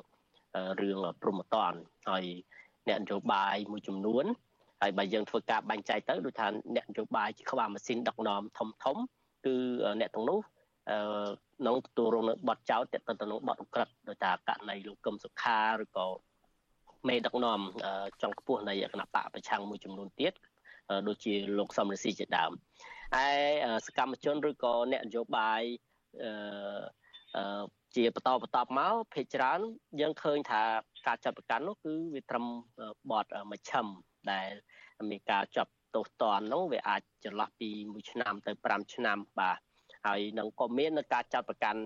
រឿងព្រមតនហើយអ្នកនយោបាយមួយចំនួនហើយបើយើងធ្វើការបែងចែកទៅដូចថាអ្នកនយោបាយជាក្បាលម៉ាស៊ីនដឹកនាំធំធំគឺអ្នកទាំងនោះ អឺនឹងទទួលរងនៅបទចោតទៅទៅនឹងបទអក្រិតដោយថាករណីលោកកឹមសុខាឬក៏មេដឹកនាំចុងខ្ពស់នៃគណៈបកប្រឆាំងមួយចំនួនទៀតដូចជាលោកសំរស៊ីជាដើមឯសកម្មជនឬក៏អ្នកនយោបាយអឺជាបន្តបន្តមកភេកច្រើនយើងឃើញថាការចាត់ប្រកាន់នោះគឺវាត្រឹមបទមជ្ឈិមដែលមានការចាប់ទោសតននោះវាអាចចន្លោះពី1ឆ្នាំទៅ5ឆ្នាំបាទ ហើយនឹងក៏មាននៅការចាត់ប្រកាន់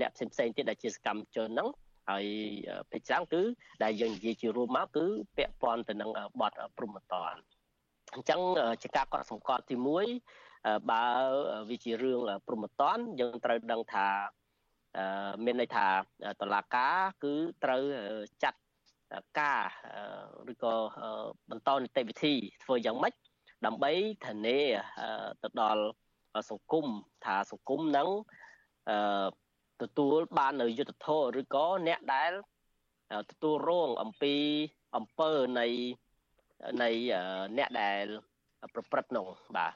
អ្នកផ្សេងផ្សេងទៀតដែលជាសកម្មជនហ្នឹងហើយពេលច្រើនគឺដែលយើងនិយាយជារួមមកគឺពាក់ព័ន្ធទៅនឹងបទព្រំតនអញ្ចឹងជាការកត់សម្គាល់ទី1បើវាជារឿងព្រំតនយើងត្រូវដឹងថាមានន័យថាតឡាការគឺត្រូវចាត់ការឬក៏បន្តនីតិវិធីធ្វើយ៉ាងម៉េចដើម្បីធានាទៅដល់ សង្គមថាសង្គមនឹងអឺទទួលបាននៅយុទ្ធធរឬក៏អ្នកដែលទទួលរងអំពីអំពើនៃនៃអ្នកដែលប្រព្រឹត្តនោះបាទ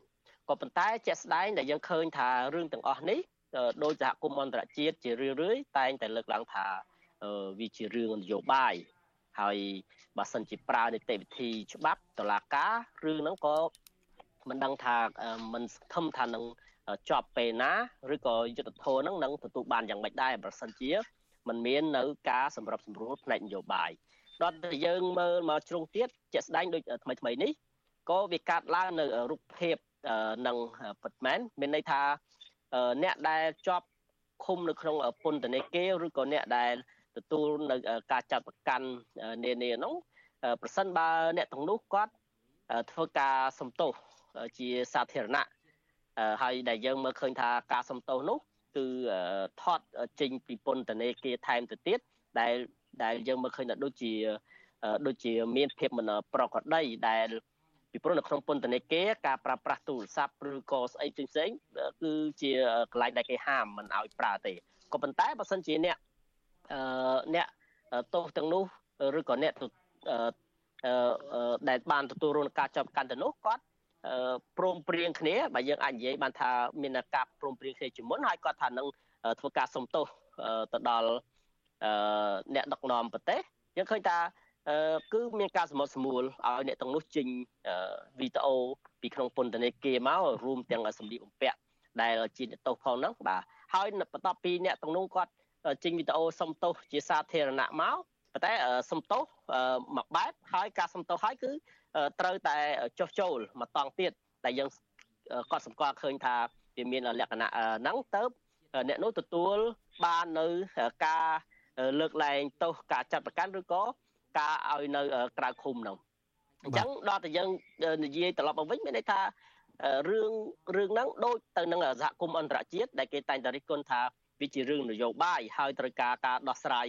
ក៏ប៉ុន្តែជាក់ស្ដែងដែលយើងឃើញថារឿងទាំងអស់នេះដោយសហគមន៍អន្តរជាតិជារឿយៗតែងតែលើកឡើងថាវាជារឿងនយោបាយហើយបើសិនជាប្រើនីតិវិធីច្បាប់តឡាការរឿងហ្នឹងក៏ មិនដឹងថាមិនសង្ឃឹមថានឹងជាប់ពេលណាឬក៏យុទ្ធធរហ្នឹងនឹងទទួលបានយ៉ាងម៉េចដែរប្រសិនជាมันមាននៅការសម្របសម្រួលផ្នែកនយោបាយដល់តែយើងមើលមកជ្រុងទៀតជាក់ស្ដែងដូចថ្មីថ្មីនេះក៏វាកាត់ឡើងនៅរូបភាពនឹងពិតមែនមានន័យថាអ្នកដែលជាប់ឃុំនៅក្នុងពន្ធនាគារឬក៏អ្នកដែលទទួលនៅការចាត់ប្រកាន់នានានោះប្រសិនបើអ្នកទាំងនោះគាត់ធ្វើការសំទោស ជាសាធារណៈហើយដែលយើងមើលឃើញថាការសំទោសនោះ គឺថតចេញពីពន្ធនាគារថែមទៅទៀតដែលដែលយើងមើលឃើញថាដូចជាដូចជាមានភាពមិនប្រក្រតីដែលពីព្រោះនៅក្នុងពន្ធនាគារការប្រើប្រាស់ទូរស័ព្ទឬក៏ស្អីផ្សេងៗគឺជាកន្លែងដែលគេហាមមិនឲ្យប្រើទេក៏ប៉ុន្តែបើសិនជាអ្នកអឺអ្នកទោសទាំងនោះឬក៏អ្នកអឺដែលបានទទួលរងការចាប់កាន់ទៅនោះគាត់ ព្រមព្រៀងគ្នាបើយើងអាចនិយាយបានថាមានការព្រមព្រៀងគ្នាជាមុនហើយគាត់ថានឹងធ្វើការសំទោសទៅដល់អ្នកដឹកនាំប្រទេសយើងឃើញថាគឺមានការសមុទ្រសមូលឲ្យអ្នកទាំងនោះចេញវីដេអូពីក្នុងពន្ធនាគារមករួមទាំងសម្លៀកបំពាក់ដែលជាអ្នកទោសផងហ្នឹងបាទហើយបន្ទាប់ពីអ្នកទាំងនោះគាត់ចេញវីដេអូសុំទោសជាសាធារណៈមក ប៉ុន្តែសុំទោសមួយបែបហើយការសុំទោសហើយគឺត្រូវតែចុះចូលមកតង់ទៀតតែយើងក៏សម្គាល់ឃើញថាវាមានលក្ខណៈហ្នឹងទៅអ្នកនោះទទួលបាននៅការលើកលែងទោសការចាត់ប្រកាន់ឬក៏ការឲ្យនៅក្រៅឃុំនោះអញ្ចឹងដល់តែយើងនិយាយត្រឡប់មកវិញមានន័យថារឿងរឿងហ្នឹងដូចទៅនឹងសហគមន៍អន្តរជាតិដែលគេតែងតែរិះគន់ថាវាជារឿងនយោបាយហើយត្រូវការការដោះស្រាយ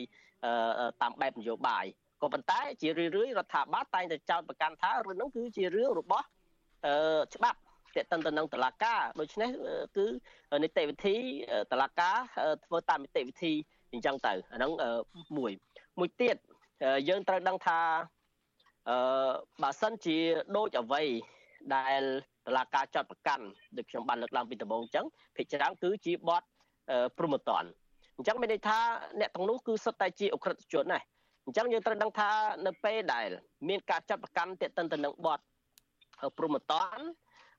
តាមបែបនយោបាយក៏ប៉ុន្តែជារឿយរឿយរដ្ឋាភិបាលតែងតែចោទប្រកាន់ថារឿងហ្នឹងគឺជារឿងរបស់ច្បាប់តេតិនទៅនឹងតឡាការដូច្នេះគឺនីតិវិធីតឡាការធ្វើតាមនីតិវិធីអញ្ចឹងទៅអាហ្នឹងមួយមួយទៀតយើងត្រូវដឹងថាអឺបើសិនជាដូចអ្វីដែលតឡាការចាត់ប្រកាន់ដូចខ្ញុំបានលើកឡើងពីដំបូងអញ្ចឹងភិជាច្រើនគឺជាបទព្រមតន អញ្ចឹងមានន័យថាអ្នកទាំងនោះគឺសុទ្ធតែជាអក្រិតជនណាអញ្ចឹងយើងត្រូវដឹងថានៅពេលដែលមានការចាត់ប្រកាន់ទាក់ទិនទៅនឹងបទព្រមតន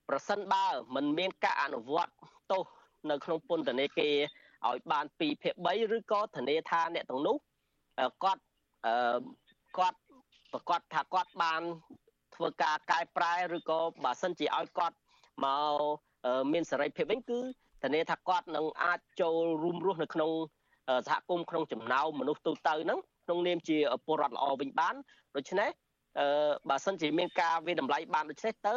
ប្រសិនបើមិនមានការអនុវត្តទោសនៅក្នុងពន្ធនាគារឲ្យបាន2ភាគ3ឬក៏ធានាថាអ្នកទាំងនោះគាត់អឺគាត់ប្រកាសថាគាត់បានធ្វើការកែប្រែឬក៏បើសិនជាឲ្យគាត់មកមានសេរីភាពវិញគឺ ធានាថាគាត់នឹងអាចចូលរួមរស់នៅក្នុងសហគមន៍ក្នុងចំណោមមនុស្សទូទៅហ្នឹងក្នុងនាមជាពលរដ្ឋល្អវិញបានដូច្នេះអឺបើសិនជាមានការវិតម្លៃបានដូច្នេះទៅ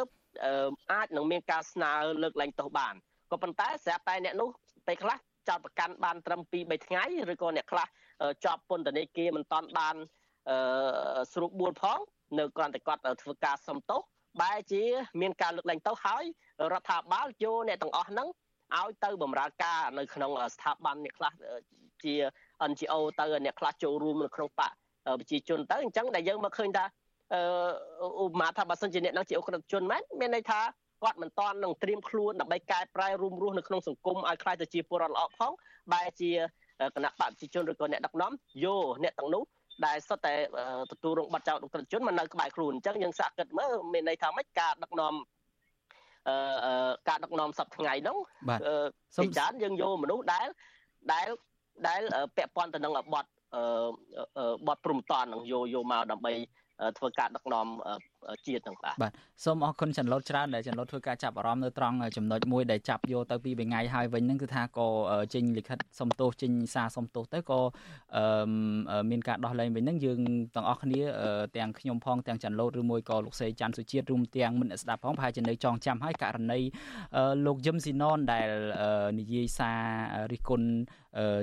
អាចនឹងមានការស្នើលើកលែងទោសបានក៏ប៉ុន្តែស្រាប់តែអ្នកនោះពេលខ្លះចោតប្រកាន់បានត្រឹម2 3ថ្ងៃឬក៏អ្នកខ្លះជាប់ពន្ធនាគារមិនតាន់បានអឺស្រួលបួលផង នៅគ្រាន់តែគាត់ធ្វើការសំទោសបែរជា មានការលើកលែងទោសហើយរដ្ឋាភិបាលយកអ្នកទាំងអស់ហ្នឹង ឲ្យទៅបម្រើការនៅក្នុងស្ថាប័នអ្នកខ្លះជា NGO ទៅអ្នកខ្លះចូលរួមនៅក្នុងបកប្រជាជនទៅអញ្ចឹងដែលយើងមកឃើញថាអឺឧបមាថាបើសិនជាអ្នកនឹងជាអក្រិតជនមែនមានន័យថាគាត់មិនតាន់នឹងត្រៀមខ្លួនដើម្បីកែប្រែរួមរស់នៅក្នុងសង្គមឲ្យខ្លាយទៅជាពលរដ្ឋល្អផងបែរជាគណៈបព្វជិជនឬក៏អ្នកដឹកនាំយកអ្នកទាំងនោះដែលសុទ្ធតែទទួលរងបាត់ចោលអក្រិតជនមកនៅក្បែរខ្លួនអញ្ចឹងយើងសាកគិតមើលមានន័យថាម៉េចការដឹកនាំអឺ ការដឹកនាំសប្តាហ៍ថ្ងៃហ្នឹងសូមច្រើនយើងយកមនុស្សដែលដែលដែលពាក់ព័ន្ធទៅនឹងបទបទព្រំតននឹងយកយកមកដើម្បីធ្វើការដឹកនាំជាតិហ្នឹងបាទបាទសូមអរគុណចន្ទលូតច្រើនដែលចន្ទលូតធ្វើការចាប់អារម្មណ៍នៅត្រង់ចំណុចមួយដែលចាប់យកទៅពីមួយថ្ងៃហើយវិញហ្នឹងគឺថាក៏ចេញលិខិតសុំទោសចេញសារសុំទោសទៅក៏មានការដោះលែងវិញហ្នឹងយើងទាំងអស់គ្នាទាំងខ្ញុំផងទាំងចន្ទលូតឬមួយក៏លោកសេច័ន្ទសុជាតិរួមទាំងមិនស្ដាប់ផងប្រហែលជានៅចងចាំហើយករណីលោកយឹមស៊ីណនដែលនិយាយសាររិះគន់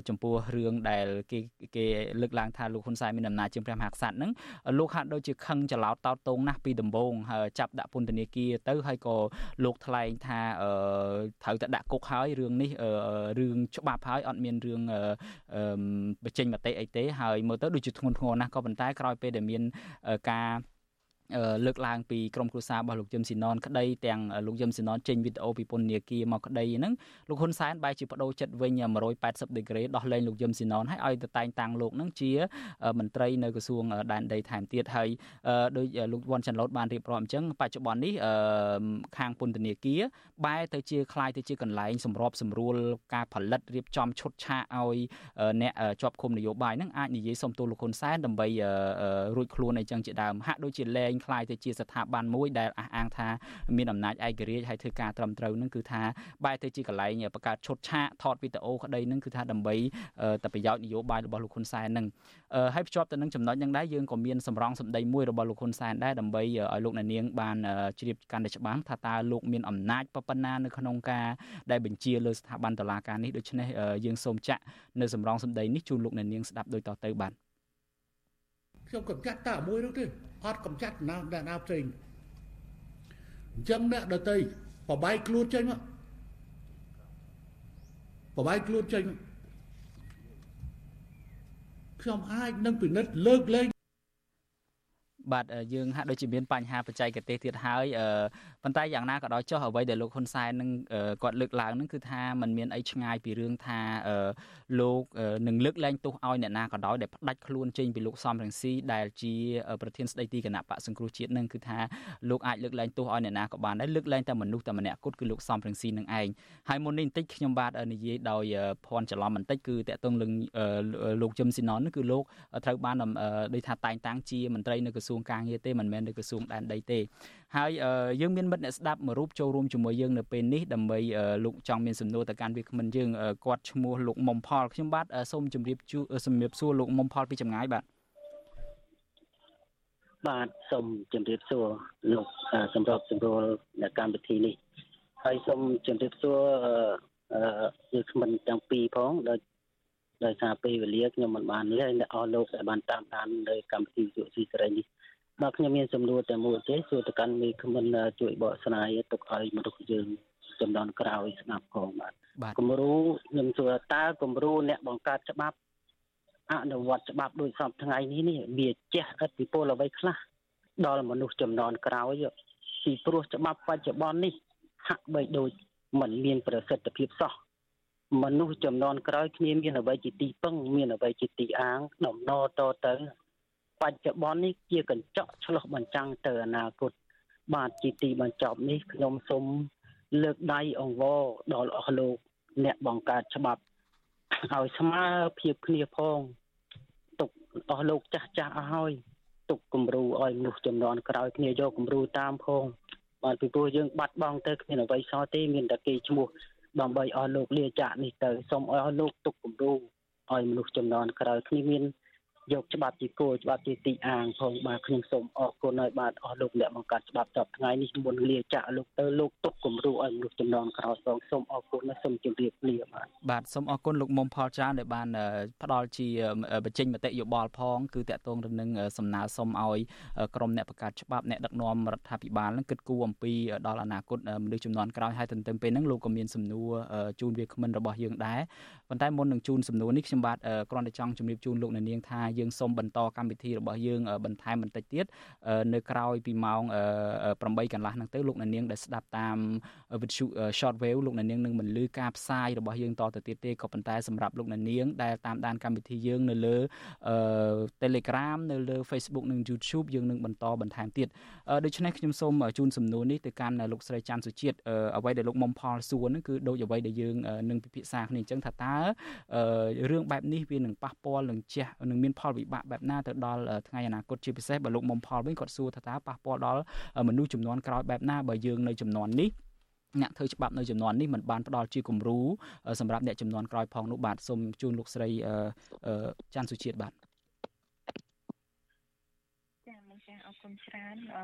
ចំពោះរឿងដែលគេគេលើកឡើងថាលោកហ៊ុនសែនមានអំណាចជាងព្រះមហាក្សត្រហ្នឹងលោកហាក់ដូចជាខឹងច្រឡោតតោតតងណាស់ពីដំបូងចាប់ដាក់ពន្ធនាគារទៅហើយក៏លោកថ្លែងថាត្រូវតែដាក់គុកហើយរឿងនេះរឿងច្បាប់ហើយអត់មានរឿងបញ្ចេញមតិអីទេហើយមើលទៅដូចជាធ្ងន់ធ្ងរណាស់ក៏ប៉ុន្តែក្រោយពេលដែលមានការ លើកឡើងពីក្រុមគ្រួសាររបស់លោកយឹមស៊ីណនក្តីទាំងលោកយឹមស៊ីណនចេញវីដេអូពីពន្ធនាគារមកក្តីហ្នឹងលោកហ៊ុនសែនបែរជាបដូរចិត្តវិញ180ដឺក្រេដោះលែងលោកយឹមស៊ីណនឲ្យឲ្យទៅតែងតាំងលោកហ្នឹងជាមន្ត្រីនៅក្រសួងដែនដីថែមទៀតហើយដោយលោកវ៉ាន់ចាន់ឡូតបានរៀបរាប់អញ្ចឹងបច្ចុប្បន្ននេះខាងពន្ធនាគារបែរទៅជាคล้ายទៅជាកន្លែងសម្របសម្រួលការផលិតរៀបចំឈុតឆាកឲ្យអ្នកជាប់ឃុំនយោបាយហ្នឹងអាចនិយាយសុំទោសលោកហ៊ុនសែនដើម្បីរួចខ្លួនអីចឹងជាដើមហាក់ដូចជាលែង คล้ายទៅជាស្ថាប័នមួយដែលអះអាងថាមានអំណាចឯករាជ្យហើយធ្វើការត្រឹមត្រូវហ្នឹងគឺថាបែរទៅជាកន្លែងបង្កើតឈុតឆាកថតវីដេអូក្តីហ្នឹងគឺថាដើម្បីតែប្រយោជន៍នយោបាយរបស់លោកហ៊ុនសែនហ្នឹងហើយភ្ជាប់ទៅនឹងចំណុចហ្នឹងដែរយើងក៏មានសម្រងសម្ដីមួយរបស់លោកហ៊ុនសែនដែរដើម្បីឲ្យលោកអ្នកនាងបានជ្រាបកាន់តែច្បាស់ថាតើលោកមានអំណាចប៉ុណ្ណានៅក្នុងការដែលបញ្ជាលើស្ថាប័នតុលាការនេះដូច្នេះយើងសូមចាក់នៅសម្រងសម្ដីនេះជូនលោកអ្នកនាងស្ដាប់ដូចតទៅបាទ ខ្ញុំកំចាត់តែមួយនោះទេអត់កំចាត់ណាណាផ្សេងអញ្ចឹងអ្នកដតីបបាយខ្លួនចេញមកបបាយខ្លួនចេញខ្ញុំអាចនឹងពិនិត្យលើកលែងបាទយើងហាក់ដូចជាមានបញ្ហាបច្ចេកទេសទៀតហើយប៉ុន្តែយ៉ាងណាក៏ដោយចុះអ្វីដែលលោកហ៊ុនសែននឹងគាត់លើកឡើងនឹងគឺថាมันមានអីឆ្ងាយពីរឿងថាលោកនឹងលើកលែងទោសឲ្យអ្នកណាក៏ដោយដែលផ្ដាច់ខ្លួនចេញពីលោកសំរងស៊ីដែលជាប្រធានស្ដីទីគណៈបកសង្គ្រោះជាតិនឹងគឺថាលោកអាចលើកលែងទោសឲ្យអ្នកណាក៏បានដែរលើកលែងតែមនុស្សតែម្នាក់គត់គឺលោកសំរងស៊ីនឹងឯងហើយមុននេះបន្តិចខ្ញុំបាទនិយាយដោយភ័ន្តច្រឡំបន្តិចគឺតកតងនឹងលោកជឹមស៊ីណនគឺលោកត្រូវបានដូចថាតែងតាំងជាមន្ត្រីនៅក្រសួងការងារទេមិនមែននៅក្រសួងដែនដីទេហើយយើងមានមិត្តអ្នកស្ដាប់មួយរូបចូលរួមជាមួយយើងនៅពេលនេះដើម្បីលោកចង់មានសំណួរទៅកាន់វាគ្មិនយើងគាត់ឈ្មោះលោកមុំផលខ្ញុំបាទសូមជម្រាបជួជំរាបសួរលោកមុំផលពីចម្ងាយបាទបាទសូមជម្រាបសួរលោកសម្របសម្រួលនៅកម្មវិធីនេះហើយសូមជម្រាបសួរអឺវាគ្មិនទាំងពីរផងដោយដោយសារពេលវេលាខ្ញុំមិនបាននេះហើយអ្នកអស់លោកដែលបានតាមដាននៅកម្មវិធីសុស៊ីសេរីនេះ បាទខ្ញុំមានសំណួរតែមួយទេសួរទៅកាន់មេឃមិនជួយបកស្រាយទុកឲ្យមនុស្សយើងចំនួនក្រោយស្ដាប់ផងបាទគំរូខ្ញុំសួរតើគំរូអ្នកបង្កើតច្បាប់អនុវត្តច្បាប់ដោយសពថ្ងៃនេះនេះវាចេះឥទ្ធិពលអ្វីខ្លះដល់មនុស្សចំនួនក្រោយពីព្រោះច្បាប់បច្ចុប្បន្ននេះហាក់បីដូចមិនមានប្រសិទ្ធភាពសោះមនុស្សចំនួនក្រោយគ្នាមានអ្វីជាទីពឹងមានអ្វីជាទីអាងដំណតទៅ បច្ចុប្បន្ននេះជាកញ្ចក់ឆ្លុះបញ្ចាំងទៅអនាគតបាទជាទីបញ្ចប់នេះខ្ញុំសូមលើកដៃអង្វរដល់អស់លោកអ្នកបង្កើតច្បាប់ឲ្យស្មើភាពគ្នាផងទុកអស់លោកចាស់ចាស់អស់ហើយទុកគំរូឲ្យមនុស្សចំនួនក្រោយគ្នាយកគំរូតាមផងបាទពីព្រោះយើងបាត់បង់ទៅគ្មានអ្វីសល់ទេមានតែគេឈ្មោះដើម្បីអស់លោកលាចាកនេះទៅសូមឲ្យអស់លោកទុកគំរូឲ្យមនុស្សចំនួនក្រោយគ្នាមាន យកច្បាប់ជាគោលច្បាប់ជាទីអាងផងបាទខ្ញុំសូមអរគុណហើយបាទអស់លោកអ្នកបង្កើតច្បាប់តបថ្ងៃនេះមុនលាចាក់លោកទៅលោកទុកគំរូឲ្យមនុស្សចំណងក្រោយផងសូមអរគុណនិងសូមជម្រាបលាបាទបាទសូមអរគុណលោកមុំផលច្រើនដែលបានផ្ដល់ជាបញ្ចេញមតិយោបល់ផងគឺតកតងទៅនឹងសំណើសុំឲ្យក្រមអ្នកបង្កើតច្បាប់អ្នកដឹកនាំរដ្ឋាភិបាលនឹងគិតគូរអំពីដល់អនាគតមនុស្សចំនួនក្រោយហើយទន្ទឹមពេលហ្នឹងលោកក៏មានសំណួរជូនវាគ្មិនរបស់យើងដែរប៉ុន្តែមុននឹងជូនសំណួរនេះខ្ញុំបាទគ្រាន់តែចង់ជម្រាបជូនលោកអ្នកនាងថាយើងសូមបន្តកម្មវិធីរបស់យើងបន្ថែមបន្តិចទៀតនៅក្រោយពីម៉ោង8កន្លះហ្នឹងទៅលោកអ្នកនាងដែលស្ដាប់តាមវិទ្យុ short wave លោកអ្នកនាងនឹងមិនលឺការផ្សាយរបស់យើងតទៅទៀតទេក៏ប៉ុន្តែសម្រាប់លោកអ្នកនាងដែលតាមដានកម្មវិធីយើងនៅលើ Telegram នៅលើ Facebook និង YouTube យើងនឹងបន្តបន្ថែមទៀតដូច្នេះខ្ញុំសូមជូនសំណួរនេះទៅកាន់លោកស្រីច័ន្ទសុជាតិអ្វីដែលលោកមុំផលសួរហ្នឹងគឺដូចអ្វីដែលយើងនឹងពិភាក្សាគ្នាអញ្ចឹងថាតើរឿងបែបនេះវានឹងប៉ះពាល់នឹងជះនឹងមានផលវិបាកបែបណាទៅដល់ថ្ងៃអនាគតជាពិសេសបើលោកមុំផលវិញគាត់សួរថាតើប៉ះពាល់ដល់មនុស្សចំនួនក្រោយបែបណាបើយើងនៅចំនួននេះអ្នកធ្វើច្បាប់នៅចំនួននេះมันបានផ្ដល់ជាគំរូសម្រាប់អ្នកចំនួនក្រោយផងនោះបាទសូមជូនលោកស្រីច័ន្ទសុជាតិបាទចាមកចាអរគុណច្រើនអឺ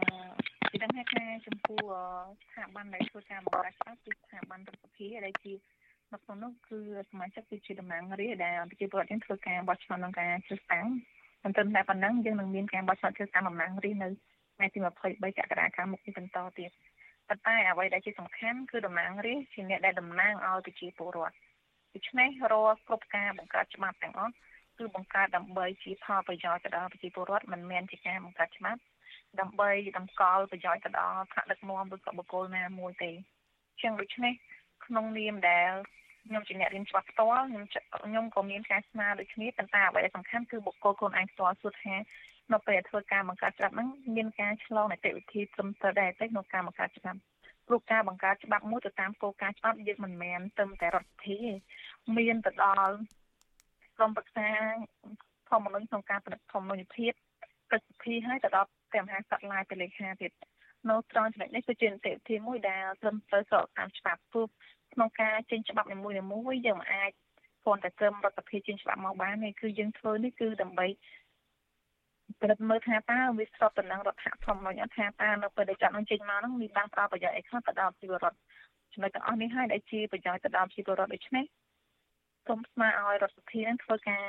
ពីដឹងថាចំពោះស្ថាប័នដែលធ្វើការបង្កើតច្បាប់គឺស្ថាប័នរដ្ឋាភិបាលដែលជា នៅក្នុងនោះគឺសមាជិកគឺជាតំណាងរាស្ត្រដែលប្រជាពលរដ្ឋយើងធ្វើការបោះឆ្នោតក្នុងការជ្រើសតាំងមិនត្រឹមតែប៉ុណ្ណឹងយើងនឹងមានការបោះឆ្នោតជ្រើសតាំងតំណាងរាស្ត្រនៅថ្ងៃទី23កក្កដាខាងមុខនេះបន្តទៀតប៉ុន្តែអ្វីដែលជាសំខាន់គឺតំណាងរាស្ត្រជាអ្នកដែលតំណាងឲ្យប្រជាពលរដ្ឋដូច្នេះរាល់គ្រប់ការបង្កើតច្បាប់ទាំងអស់គឺបង្កើតដើម្បីជាផលប្រយោជន៍ទៅដល់ប្រជាពលរដ្ឋមិនមែនជាការបង្កើតច្បាប់ដើម្បីតម្កល់ប្រយោជន៍ទៅដល់ថ្នាក់ដឹកនាំឬក៏បុគ្គលណាមួយទេចឹងដូច្នេះក្នុងនាមដែល ខ្ញុំជាអ្នករៀនច្បាប់ផ្ទាល់ខ្ញុំខ្ញុំក៏មានការស្នើដូចគ្នាប៉ុន្តែអ្វីដែលសំខាន់គឺបុគ្គលខ្លួនឯងផ្ទាល់សួរថានៅពេលធ្វើការបង្កើតច្បាប់ហ្នឹងមានការឆ្លងនីតិវិធីត្រឹមត្រូវដែរទេក្នុងការបង្កើតច្បាប់ព្រោះការបង្កើតច្បាប់មួយទៅតាមគោលការណ៍ច្បាប់យើងមិនមែនត្រឹមតែរដ្ឋវិធីទេមានទៅដល់ក្រុមប្រឹក្សាធម្មនុញ្ញក្នុងការផលិតធម្មនុញ្ញភាពប្រសិទ្ធិហើយទៅដល់ព្រះមហាក្សត្រឡាយទៅលេខាទៀតនៅត្រង់ចំណុចនេះគឺជានីតិវិធីមួយដែលត្រឹមត្រូវស្របតាមច្បាប់ព្រោះ ក្នុងការចេញច្បាប់នីមួយៗយើងមិនអាចគ្រាន់តែត្រឹមរដ្ឋាភិបាលចេញច្បាប់មកបានទេគឺយើងធ្វើនេះគឺដើម្បីពិនិត្យមើលថាតើវាស្របទៅនឹងរដ្ឋធម្មនុញ្ញអត់ថាតើនៅពេលដែលចាប់នឹងចេញមកហ្នឹងវាបានផ្ដល់ប្រយោជន៍អីខ្លះទៅដល់ជីវរដ្ឋចំណុចទាំងអស់នេះហើយដែលជាប្រយោជន៍ទៅដល់ជីវរដ្ឋដូច្នេះសូមស្នើឲ្យរដ្ឋសភានឹងធ្វើការ